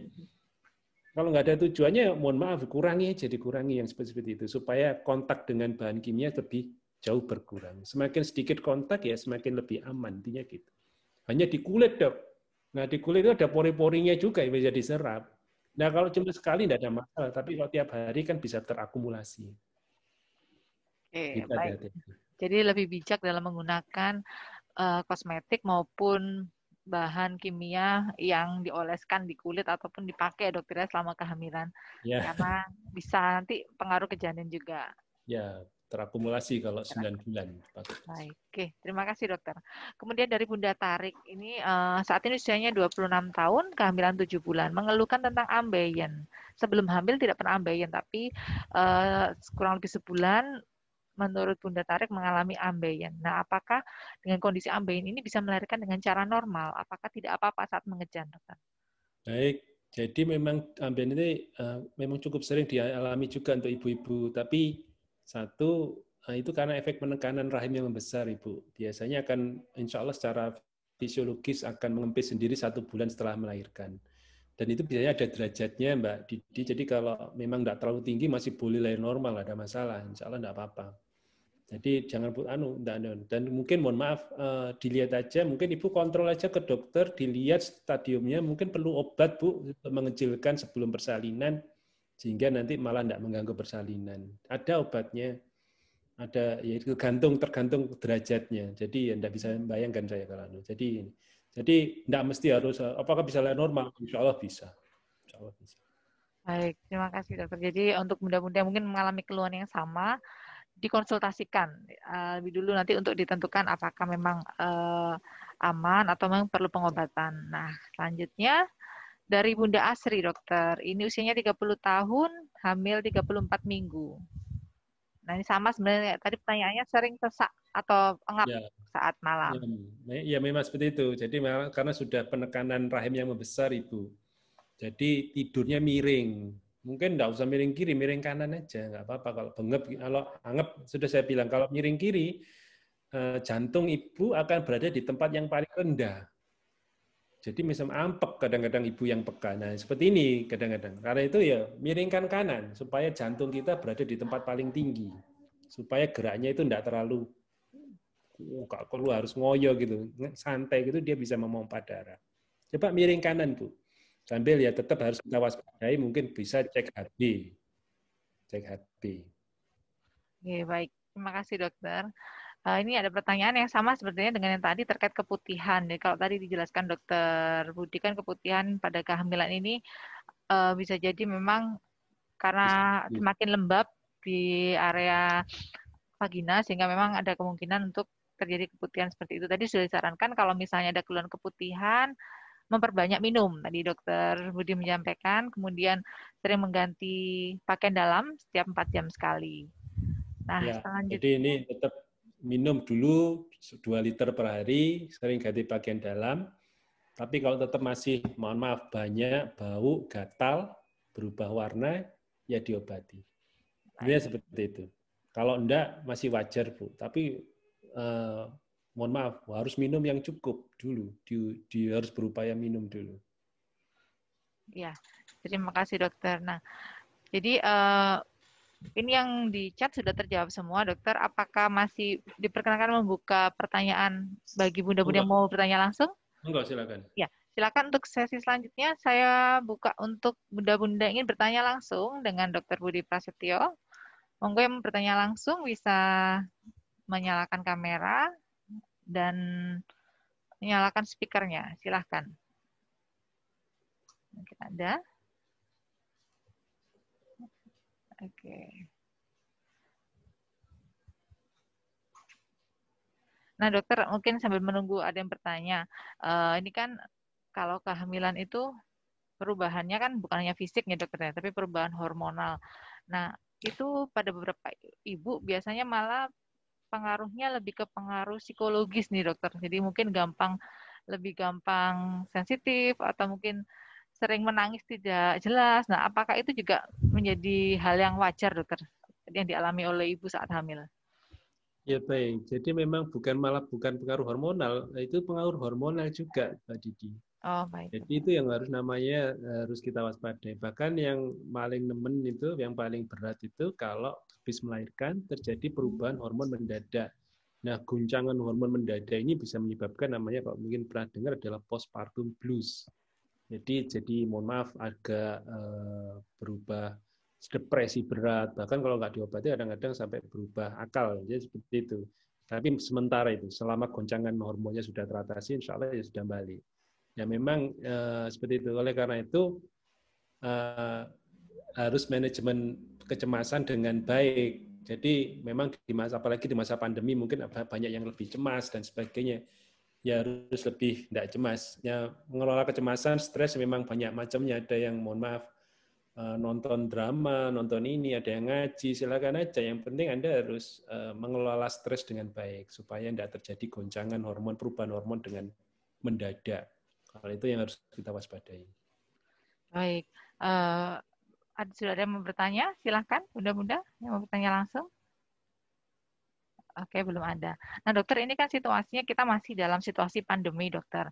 Kalau nggak ada tujuannya, mohon maaf, kurangi aja, dikurangi yang seperti itu. Supaya kontak dengan bahan kimia lebih jauh berkurang. Semakin sedikit kontak ya semakin lebih aman, intinya gitu. Hanya di kulit dok. Nah di kulit itu ada pori-porinya juga yang bisa diserap. Nah, kalau cuma sekali tidak ada masalah, tapi kalau tiap hari kan bisa terakumulasi. Oke, Kita gitu baik. Jadi lebih bijak dalam menggunakan uh, kosmetik maupun bahan kimia yang dioleskan di kulit ataupun dipakai dokternya selama kehamilan. Ya. Karena bisa nanti pengaruh ke janin juga. Ya, terakumulasi kalau 9 bulan. Baik, oke. Terima kasih dokter. Kemudian dari Bunda Tarik, ini uh, saat ini usianya 26 tahun, kehamilan 7 bulan, mengeluhkan tentang ambeien. Sebelum hamil tidak pernah ambeien, tapi uh, kurang lebih sebulan menurut Bunda Tarik mengalami ambeien. Nah, apakah dengan kondisi ambeien ini bisa melahirkan dengan cara normal? Apakah tidak apa-apa saat mengejan, dokter? Baik, jadi memang ambeien ini uh, memang cukup sering dialami juga untuk ibu-ibu. Tapi satu uh, itu karena efek penekanan rahim yang membesar, ibu. Biasanya akan, insya Allah secara fisiologis akan mengempis sendiri satu bulan setelah melahirkan. Dan itu biasanya ada derajatnya, Mbak Didi. Jadi kalau memang tidak terlalu tinggi, masih boleh lahir normal, ada masalah. Insya Allah tidak apa-apa. Jadi jangan put anu, enggak, dan mungkin mohon maaf uh, dilihat aja, mungkin ibu kontrol aja ke dokter, dilihat stadiumnya, mungkin perlu obat bu untuk mengecilkan sebelum persalinan, sehingga nanti malah tidak mengganggu persalinan. Ada obatnya, ada ya itu tergantung tergantung derajatnya. Jadi ya tidak bisa bayangkan saya kalau anu. Jadi jadi tidak mesti harus apakah bisa normal? Insya Allah bisa. Insya Allah bisa. Baik, terima kasih dokter. Jadi untuk muda-muda mungkin mengalami keluhan yang sama, dikonsultasikan uh, lebih dulu nanti untuk ditentukan apakah memang uh, aman atau memang perlu pengobatan. Nah, selanjutnya dari Bunda Asri, dokter. Ini usianya 30 tahun, hamil 34 minggu. Nah, ini sama sebenarnya. Tadi pertanyaannya sering sesak atau engap ya. saat malam. Ya, ya, memang seperti itu. Jadi karena sudah penekanan rahim yang membesar, Ibu. Jadi tidurnya miring. Mungkin enggak usah miring kiri, miring kanan aja. Nggak apa-apa. Kalau bengep, kalau anggap, sudah saya bilang, kalau miring kiri, eh, jantung ibu akan berada di tempat yang paling rendah. Jadi misalnya ampek kadang-kadang ibu yang peka. Nah, seperti ini kadang-kadang. Karena itu ya miringkan kanan supaya jantung kita berada di tempat paling tinggi. Supaya geraknya itu tidak terlalu kalau perlu harus ngoyo gitu, santai gitu dia bisa memompa darah. Coba miring kanan, Bu. Sambil ya tetap harus kita waspadai, mungkin bisa cek HB. Cek HB. Oke, baik. Terima kasih, dokter. Uh, ini ada pertanyaan yang sama sebenarnya dengan yang tadi terkait keputihan. Jadi kalau tadi dijelaskan dokter Budi kan keputihan pada kehamilan ini uh, bisa jadi memang karena semakin lembab di area vagina sehingga memang ada kemungkinan untuk terjadi keputihan seperti itu. Tadi sudah disarankan kalau misalnya ada keluhan keputihan memperbanyak minum. Tadi dokter Budi menyampaikan, kemudian sering mengganti pakaian dalam setiap 4 jam sekali. Nah, ya, selanjutnya. Jadi ini tetap minum dulu 2 liter per hari, sering ganti pakaian dalam. Tapi kalau tetap masih, mohon maaf, banyak, bau, gatal, berubah warna, ya diobati. Ini seperti itu. Kalau enggak, masih wajar, Bu. Tapi eh, mohon maaf, harus minum yang cukup dulu. Di, di harus berupaya minum dulu. Ya, terima kasih dokter. Nah, jadi eh, ini yang di chat sudah terjawab semua, dokter. Apakah masih diperkenankan membuka pertanyaan bagi bunda-bunda yang mau bertanya langsung? Enggak, silakan. Ya, silakan untuk sesi selanjutnya saya buka untuk bunda-bunda ingin bertanya langsung dengan Dokter Budi Prasetyo. Monggo yang bertanya langsung bisa menyalakan kamera dan menyalakan speakernya. Silahkan. Mungkin ada. Oke. Nah, dokter, mungkin sambil menunggu ada yang bertanya, uh, ini kan kalau kehamilan itu perubahannya kan bukan hanya fisik ya dokter, ya, tapi perubahan hormonal. Nah, itu pada beberapa ibu biasanya malah pengaruhnya lebih ke pengaruh psikologis nih dokter. Jadi mungkin gampang lebih gampang sensitif atau mungkin sering menangis tidak jelas. Nah, apakah itu juga menjadi hal yang wajar, dokter, yang dialami oleh ibu saat hamil? Ya baik, jadi memang bukan malah bukan pengaruh hormonal, itu pengaruh hormonal juga, Mbak Didi. Oh baik. Jadi itu yang harus namanya harus kita waspadai. Bahkan yang paling nemen itu, yang paling berat itu kalau habis melahirkan terjadi perubahan hormon mendadak. Nah, guncangan hormon mendadak ini bisa menyebabkan namanya kalau mungkin pernah dengar adalah postpartum blues. Jadi jadi mohon maaf agak uh, berubah depresi berat bahkan kalau nggak diobati kadang-kadang sampai berubah akal jadi seperti itu. Tapi sementara itu selama goncangan hormonnya sudah teratasi insya Allah ya sudah balik. Ya memang uh, seperti itu. Oleh karena itu uh, harus manajemen kecemasan dengan baik. Jadi memang di masa apalagi di masa pandemi mungkin banyak yang lebih cemas dan sebagainya ya harus lebih tidak cemas. Ya mengelola kecemasan, stres memang banyak macamnya. Ada yang mohon maaf uh, nonton drama, nonton ini, ada yang ngaji, silakan aja. Yang penting Anda harus uh, mengelola stres dengan baik supaya tidak terjadi goncangan hormon, perubahan hormon dengan mendadak. Hal itu yang harus kita waspadai. Baik. Uh, ada sudah ada yang mau bertanya? Silahkan, bunda-bunda yang mau bertanya langsung. Oke, belum ada. Nah, dokter, ini kan situasinya kita masih dalam situasi pandemi, dokter.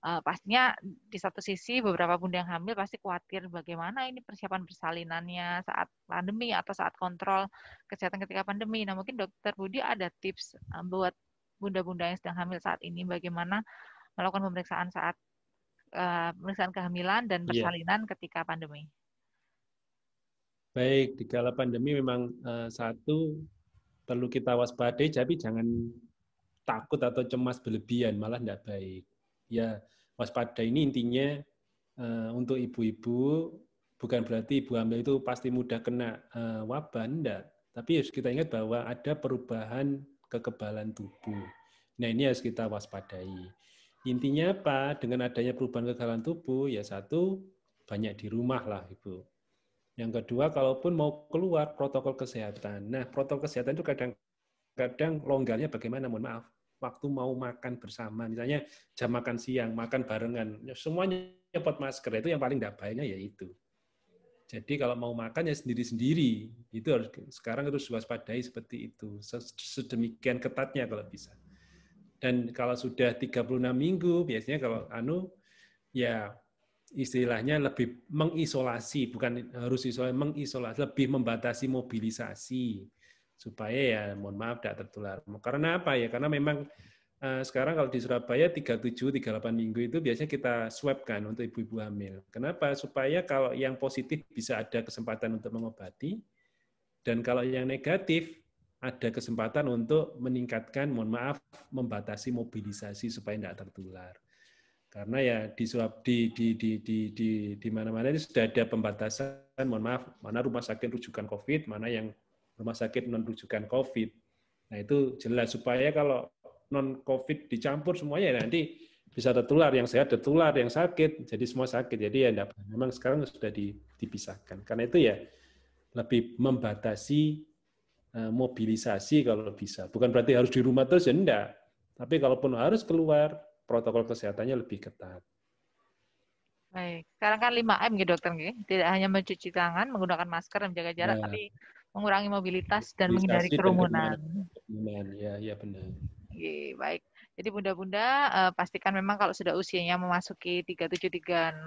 Uh, pastinya di satu sisi beberapa bunda yang hamil pasti khawatir bagaimana ini persiapan persalinannya saat pandemi atau saat kontrol kesehatan ketika pandemi. Nah, mungkin dokter Budi ada tips uh, buat bunda-bunda yang sedang hamil saat ini bagaimana melakukan pemeriksaan saat uh, pemeriksaan kehamilan dan iya. persalinan yeah. ketika pandemi. Baik, di kala pandemi memang uh, satu perlu kita waspadai, tapi jangan takut atau cemas berlebihan, malah tidak baik. Ya, waspada ini intinya uh, untuk ibu-ibu, bukan berarti ibu hamil itu pasti mudah kena uh, wabah, enggak. Tapi harus kita ingat bahwa ada perubahan kekebalan tubuh. Nah, ini harus kita waspadai. Intinya apa? Dengan adanya perubahan kekebalan tubuh, ya satu, banyak di rumah lah, Ibu. Yang kedua, kalaupun mau keluar protokol kesehatan. Nah, protokol kesehatan itu kadang-kadang longgarnya bagaimana? Mohon maaf. Waktu mau makan bersama, misalnya jam makan siang, makan barengan, ya semuanya nyepot masker. Itu yang paling tidak baiknya ya itu. Jadi kalau mau makan ya sendiri-sendiri. Itu harus sekarang harus waspadai seperti itu. Sedemikian ketatnya kalau bisa. Dan kalau sudah 36 minggu, biasanya kalau anu ya istilahnya lebih mengisolasi, bukan harus isolasi, mengisolasi, lebih membatasi mobilisasi supaya ya mohon maaf tidak tertular. Karena apa ya? Karena memang uh, sekarang kalau di Surabaya 37 38 minggu itu biasanya kita swab kan untuk ibu-ibu hamil. Kenapa? Supaya kalau yang positif bisa ada kesempatan untuk mengobati dan kalau yang negatif ada kesempatan untuk meningkatkan mohon maaf membatasi mobilisasi supaya tidak tertular karena ya di di di di di di, di mana-mana ini sudah ada pembatasan mohon maaf mana rumah sakit rujukan COVID mana yang rumah sakit non rujukan COVID. Nah itu jelas supaya kalau non COVID dicampur semuanya ya nanti bisa tertular yang sehat tertular yang sakit jadi semua sakit. Jadi ya enggak, memang sekarang sudah dipisahkan. Karena itu ya lebih membatasi eh, mobilisasi kalau bisa. Bukan berarti harus di rumah terus ya enggak. Tapi kalaupun harus keluar protokol kesehatannya lebih ketat. Baik, sekarang kan 5M gitu dokter, tidak hanya mencuci tangan, menggunakan masker dan menjaga jarak, nah, tapi mengurangi mobilitas dan menghindari kerumunan. Kerumunan, ya, ya benar. Oke, baik. Jadi bunda-bunda uh, pastikan memang kalau sudah usianya memasuki 3736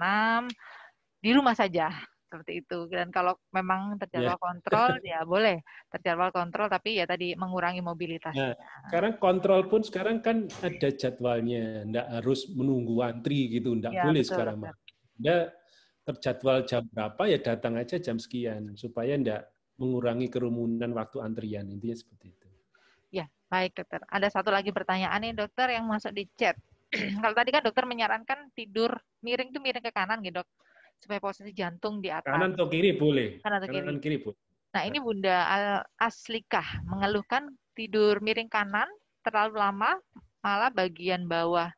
di rumah saja seperti itu. Dan kalau memang terjadwal yeah. kontrol, ya boleh terjadwal kontrol, tapi ya tadi mengurangi mobilitas. Nah, sekarang kontrol pun sekarang kan ada jadwalnya, tidak harus menunggu antri gitu, tidak ya, boleh betul, sekarang. Anda terjadwal jam berapa ya datang aja jam sekian supaya tidak mengurangi kerumunan waktu antrian intinya seperti itu. Ya baik dokter. Ada satu lagi pertanyaan nih dokter yang masuk di chat. Kalau tadi kan dokter menyarankan tidur miring tuh miring ke kanan gitu dok supaya posisi jantung di atas. Kanan atau kiri boleh. Kanan atau kiri. Kanan kiri boleh. Nah ini Bunda Aslikah mengeluhkan tidur miring kanan terlalu lama, malah bagian bawah,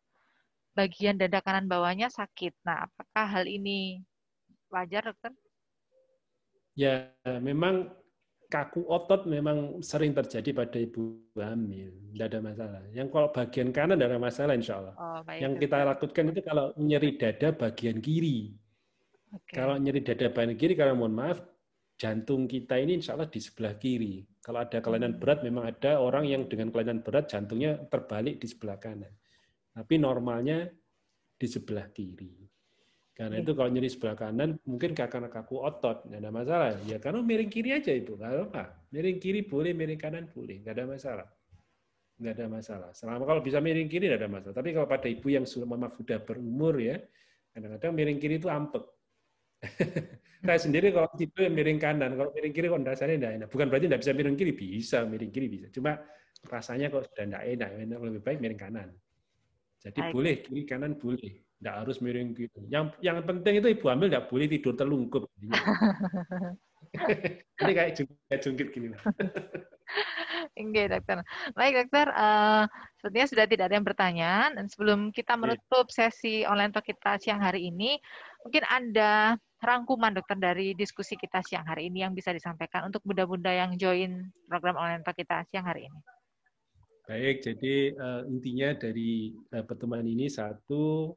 bagian dada kanan bawahnya sakit. Nah apakah hal ini wajar dokter? Ya memang kaku otot memang sering terjadi pada ibu hamil, tidak ada masalah. Yang kalau bagian kanan tidak ada masalah, insya Allah. Oh, baik, yang kita lakukan itu kalau nyeri dada bagian kiri, Okay. Kalau nyeri dada bagian kiri, karena mohon maaf, jantung kita ini insya Allah di sebelah kiri. Kalau ada kelainan hmm. berat, memang ada orang yang dengan kelainan berat jantungnya terbalik di sebelah kanan. Tapi normalnya di sebelah kiri. Karena itu kalau nyeri sebelah kanan, mungkin karena kaku otot, nggak ada masalah. Ya karena miring kiri aja itu, nggak apa. Miring kiri boleh, miring kanan boleh, nggak ada masalah. Nggak ada masalah. Selama kalau bisa miring kiri, nggak ada masalah. Tapi kalau pada ibu yang sudah maaf sudah berumur ya, kadang-kadang miring kiri itu ampek. saya sendiri kalau tipe miring kanan, kalau miring kiri kok rasanya tidak enak. Bukan berarti tidak bisa miring kiri, bisa miring kiri bisa. Cuma rasanya kok sudah tidak enak, enak lebih baik miring kanan. Jadi Baik. boleh kiri kanan boleh, tidak harus miring kiri. Yang yang penting itu ibu hamil tidak boleh tidur terlungkup. Ini kayak jungkit, jungkit gini. Oke, dokter. Baik, dokter. Uh, sepertinya sudah tidak ada yang bertanya. Dan sebelum kita menutup sesi online talk kita siang hari ini, mungkin ada rangkuman dokter dari diskusi kita siang hari ini yang bisa disampaikan untuk bunda-bunda yang join program online talk kita siang hari ini. Baik, jadi uh, intinya dari uh, pertemuan ini satu,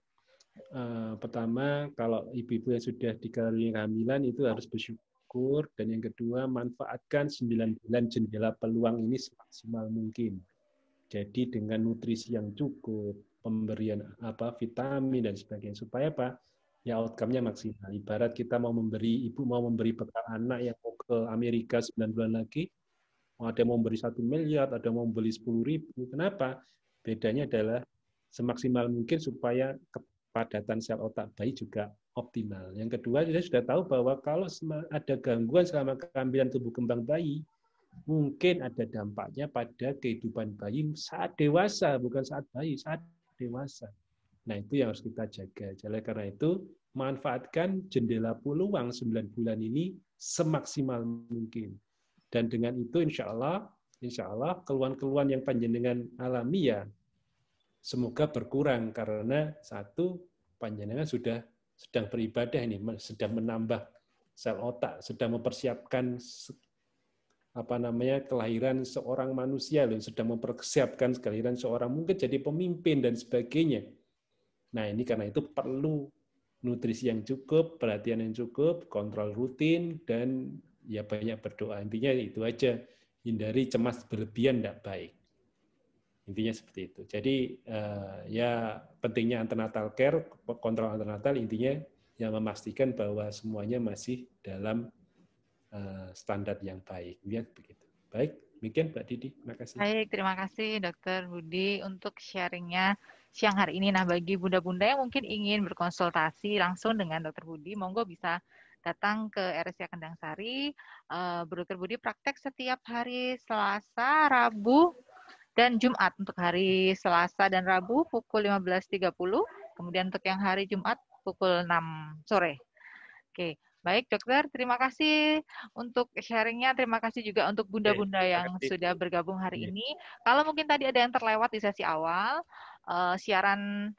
uh, pertama kalau ibu-ibu yang sudah dikaruniai kehamilan itu harus bersyukur, dan yang kedua manfaatkan 9 bulan jendela peluang ini semaksimal mungkin. Jadi dengan nutrisi yang cukup, pemberian apa vitamin dan sebagainya supaya apa? Ya outcome-nya maksimal. Ibarat kita mau memberi ibu mau memberi bekal anak yang mau ke Amerika 9 bulan lagi, ada mau memberi satu miliar, ada yang mau membeli sepuluh ribu. Kenapa? Bedanya adalah semaksimal mungkin supaya kepadatan sel otak bayi juga optimal. Yang kedua, kita sudah tahu bahwa kalau ada gangguan selama kehamilan tubuh kembang bayi, mungkin ada dampaknya pada kehidupan bayi saat dewasa, bukan saat bayi, saat dewasa. Nah, itu yang harus kita jaga. Jadi karena itu, manfaatkan jendela peluang 9 bulan ini semaksimal mungkin. Dan dengan itu insya Allah, insya Allah keluhan-keluhan yang panjenengan alami ya semoga berkurang karena satu panjenengan sudah sedang beribadah ini, sedang menambah sel otak, sedang mempersiapkan apa namanya kelahiran seorang manusia loh, sedang mempersiapkan kelahiran seorang mungkin jadi pemimpin dan sebagainya. Nah ini karena itu perlu nutrisi yang cukup, perhatian yang cukup, kontrol rutin dan ya banyak berdoa. Intinya itu aja, hindari cemas berlebihan tidak baik. Intinya seperti itu. Jadi uh, ya pentingnya antenatal care, kontrol antenatal intinya yang memastikan bahwa semuanya masih dalam uh, standar yang baik. Lihat begitu. Baik, demikian Mbak Didi. Terima kasih. Baik, terima kasih Dokter Budi untuk sharingnya siang hari ini. Nah, bagi bunda-bunda yang mungkin ingin berkonsultasi langsung dengan Dokter Budi, monggo bisa datang ke RSC Kendang Sari. Uh, Budi praktek setiap hari Selasa, Rabu, dan Jumat. Untuk hari Selasa dan Rabu pukul 15.30. Kemudian untuk yang hari Jumat pukul 6 sore. Oke, baik dokter. Terima kasih untuk sharingnya. Terima kasih juga untuk bunda-bunda yang sudah bergabung hari iya. ini. Kalau mungkin tadi ada yang terlewat di sesi awal, uh, siaran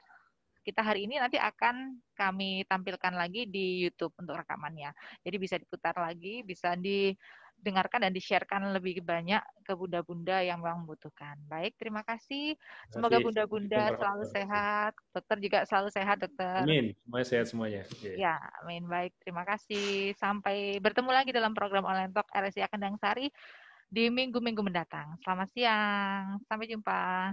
kita hari ini nanti akan kami tampilkan lagi di YouTube untuk rekamannya. Jadi bisa diputar lagi, bisa didengarkan dan di-sharekan lebih banyak ke bunda-bunda yang memang membutuhkan. Baik, terima kasih. Semoga bunda-bunda selalu sehat. Dokter juga selalu sehat, dokter. Amin. Semuanya sehat semuanya. Ya, amin. Baik, terima kasih. Sampai bertemu lagi dalam program Online Talk RSI Kendang Sari di minggu-minggu mendatang. Selamat siang. Sampai jumpa.